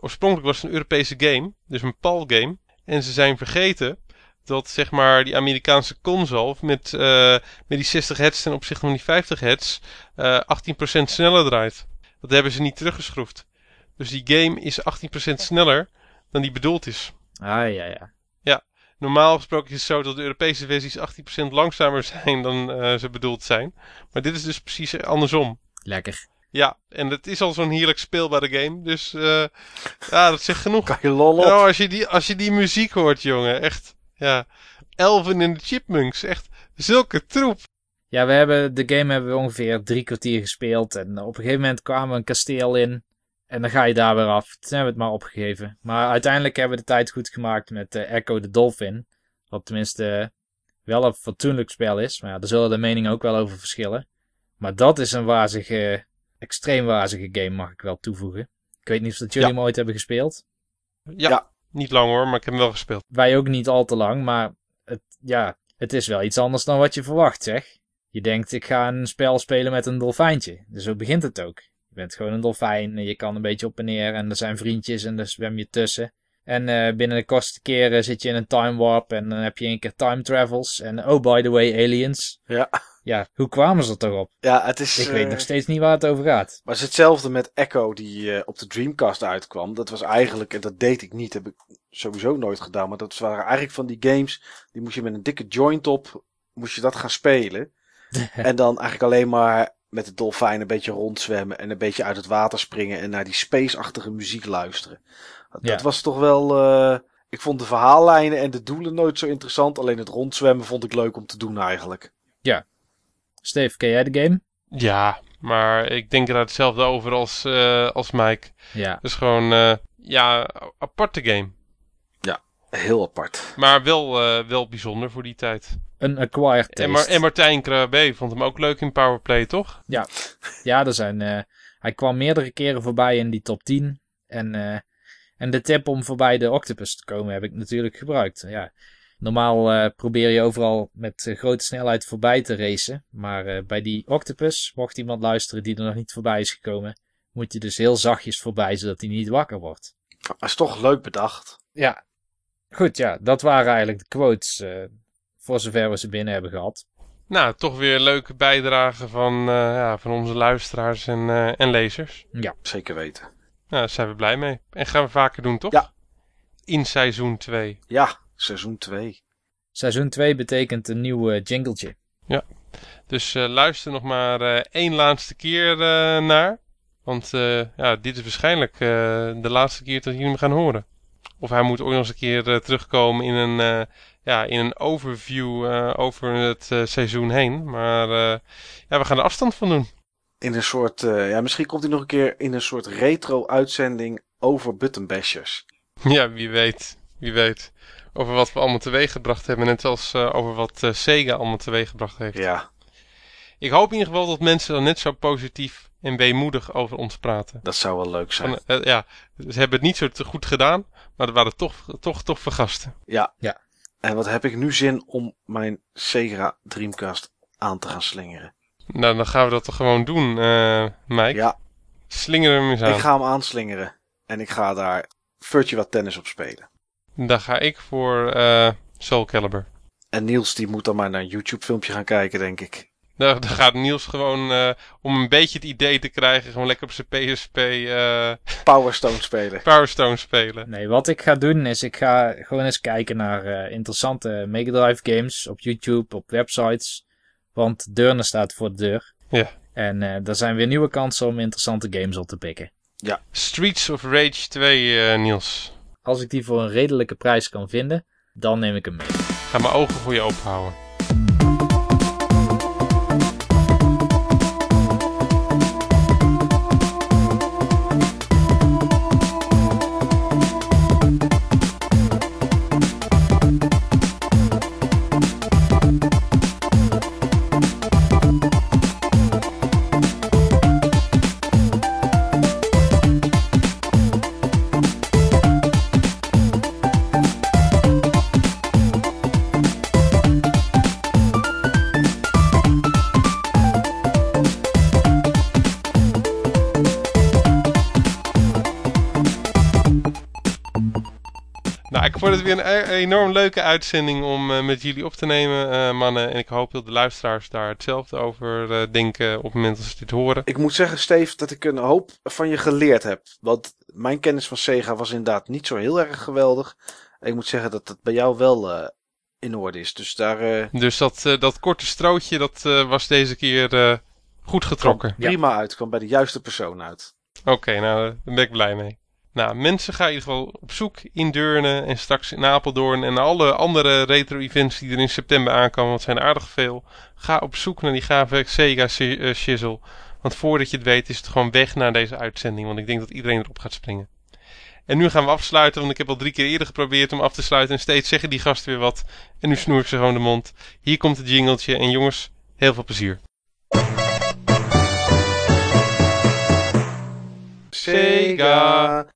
oorspronkelijk was het een Europese game, dus een PAL game. En ze zijn vergeten dat zeg maar die Amerikaanse console met, met die 60 hertz ten opzichte van die 50 hertz 18% sneller draait. Dat hebben ze niet teruggeschroefd. Dus die game is 18% sneller dan die bedoeld is. Ah, ja, ja. Ja, normaal gesproken is het zo dat de Europese versies 18% langzamer <laughs> zijn dan uh, ze bedoeld zijn. Maar dit is dus precies andersom. Lekker. Ja, en het is al zo'n heerlijk speelbare game. Dus uh, ja, dat zegt genoeg. Kan je lol op. Nou, als, je die, als je die muziek hoort, jongen. Echt, ja. Elven in de Chipmunks. Echt zulke troep. Ja, we hebben, de game hebben we ongeveer drie kwartier gespeeld. En op een gegeven moment kwamen we een kasteel in. En dan ga je daar weer af. Toen hebben we het maar opgegeven. Maar uiteindelijk hebben we de tijd goed gemaakt met uh, Echo the Dolphin. Wat tenminste uh, wel een fatsoenlijk spel is. Maar ja, daar zullen de meningen ook wel over verschillen. Maar dat is een wazige, extreem wazige game mag ik wel toevoegen. Ik weet niet of dat jullie Ja. hem ooit hebben gespeeld. Ja, Ja. niet lang hoor, maar ik heb hem wel gespeeld. Wij ook niet al te lang, maar het, ja, het is wel iets anders dan wat je verwacht, zeg. Je denkt, ik ga een spel spelen met een dolfijntje. Dus zo begint het ook. Je bent gewoon een dolfijn en je kan een beetje op en neer en er zijn vriendjes en daar zwem je tussen. En uh, binnen de kortste keren zit je in een time warp en dan heb je een keer time travels. En oh, by the way, aliens. Ja, Ja, hoe kwamen ze er toch op? ja het is... Ik eh, weet nog steeds niet waar het over gaat. Maar het is hetzelfde met Echo die eh, op de Dreamcast uitkwam. Dat was eigenlijk, en dat deed ik niet, heb ik sowieso nooit gedaan. Maar dat waren eigenlijk van die games, die moest je met een dikke joint op, moest je dat gaan spelen. <laughs> en dan eigenlijk alleen maar met de dolfijn een beetje rondzwemmen en een beetje uit het water springen en naar die space-achtige muziek luisteren. Dat, Ja. dat was toch wel, eh, ik vond de verhaallijnen en de doelen nooit zo interessant. Alleen het rondzwemmen vond ik leuk om te doen eigenlijk. Steve, ken jij de game? Ja, maar ik denk er hetzelfde over als, uh, als Mike. Ja. Het is gewoon, uh, ja, aparte game. Heel apart. Maar wel, uh, wel bijzonder voor die tijd. Een acquired taste. En, Mar en Martijn Krabbe vond hem ook leuk in Powerplay, toch? Ja, er zijn, uh, hij kwam meerdere keren voorbij in die top 10. En, uh, en de tip om voorbij de Octopus te komen heb ik natuurlijk gebruikt. Ja, normaal uh, probeer je overal met grote snelheid voorbij te racen. Maar bij die Octopus, mocht iemand luisteren die er nog niet voorbij is gekomen, moet je dus heel zachtjes voorbij, zodat hij niet wakker wordt. Dat is toch leuk bedacht. Ja, goed ja, dat waren eigenlijk de quotes voor zover we ze binnen hebben gehad. Nou, toch weer een leuke bijdrage van, uh, ja, van onze luisteraars en, uh, en lezers. Ja, zeker weten. Nou, daar zijn we blij mee. En gaan we vaker doen, toch? Ja. In seizoen 2. Ja, seizoen 2. Seizoen 2 betekent een nieuw uh, jingletje. Ja, dus uh, luister nog maar uh, één laatste keer naar. Want ja, dit is waarschijnlijk de laatste keer dat jullie hem gaan horen. Of hij moet ook nog eens een keer terugkomen in een ja, in een overview uh, over het uh, seizoen heen. Maar uh, ja, we gaan er afstand van doen. In een soort, ja, misschien komt hij nog een keer in een soort retro-uitzending over buttonbashers. Ja, wie weet. Wie weet. Over wat we allemaal teweeggebracht hebben. Net als over wat Sega allemaal teweeggebracht heeft. Ja. Ik hoop in ieder geval dat mensen dan net zo positief en weemoedig over ons praten. Dat zou wel leuk zijn. Van, ja, ze hebben het niet zo te goed gedaan. Maar er waren toch, toch, toch vergasten. Ja. Ja. En wat heb ik nu zin om mijn Sega Dreamcast aan te gaan slingeren? Nou, dan gaan we dat toch gewoon doen, uh, Mike? Ja. Slinger hem eens aan. Ik ga hem aanslingeren. En ik ga daar Virtua Tennis op spelen. Dan ga ik voor uh, Soul Calibur. En Niels die moet dan maar naar een YouTube filmpje gaan kijken, denk ik. Daar, daar gaat Niels gewoon, eh, om een beetje het idee te krijgen, gewoon lekker op zijn PSP eh <laughs> Power Stone spelen. Power Stone spelen. Nee, wat ik ga doen is, ik ga gewoon eens kijken naar eh, interessante Mega Drive games op YouTube, op websites. Want Deurne staat voor de deur. Ja. En eh er zijn weer nieuwe kansen om interessante games op te pikken. Streets of Rage 2, eh, Niels. Als ik die voor een redelijke prijs kan vinden, dan neem ik hem mee. Ga mijn ogen voor je open houden. Vond het weer een enorm leuke uitzending om eh, met jullie op te nemen, eh, mannen. En ik hoop dat de luisteraars daar hetzelfde over eh, denken op het moment dat ze dit horen. Ik moet zeggen, Steve, dat ik een hoop van je geleerd heb. Want mijn kennis van Sega was inderdaad niet zo heel erg geweldig. En ik moet zeggen dat het bij jou wel in orde is. Dus daar Dus dat, dat korte strootje, dat was deze keer goed getrokken. Ja. prima uit. Kwam bij de juiste persoon uit. Oké, nou, daar ben ik blij mee. Nou, mensen gaan in ieder geval op zoek in Deurne en straks in Apeldoorn en alle andere retro-events die er in september aankomen, want zijn aardig veel. Ga op zoek naar die gave Sega eh, shizzle, want voordat je het weet is het gewoon weg naar deze uitzending, want ik denk dat iedereen erop gaat springen. En nu gaan we afsluiten, want ik heb al drie keer eerder geprobeerd om af te sluiten en steeds zeggen die gasten weer wat. En nu snoer ik ze gewoon de mond. Hier komt het jingeltje en jongens, heel veel plezier. Sega.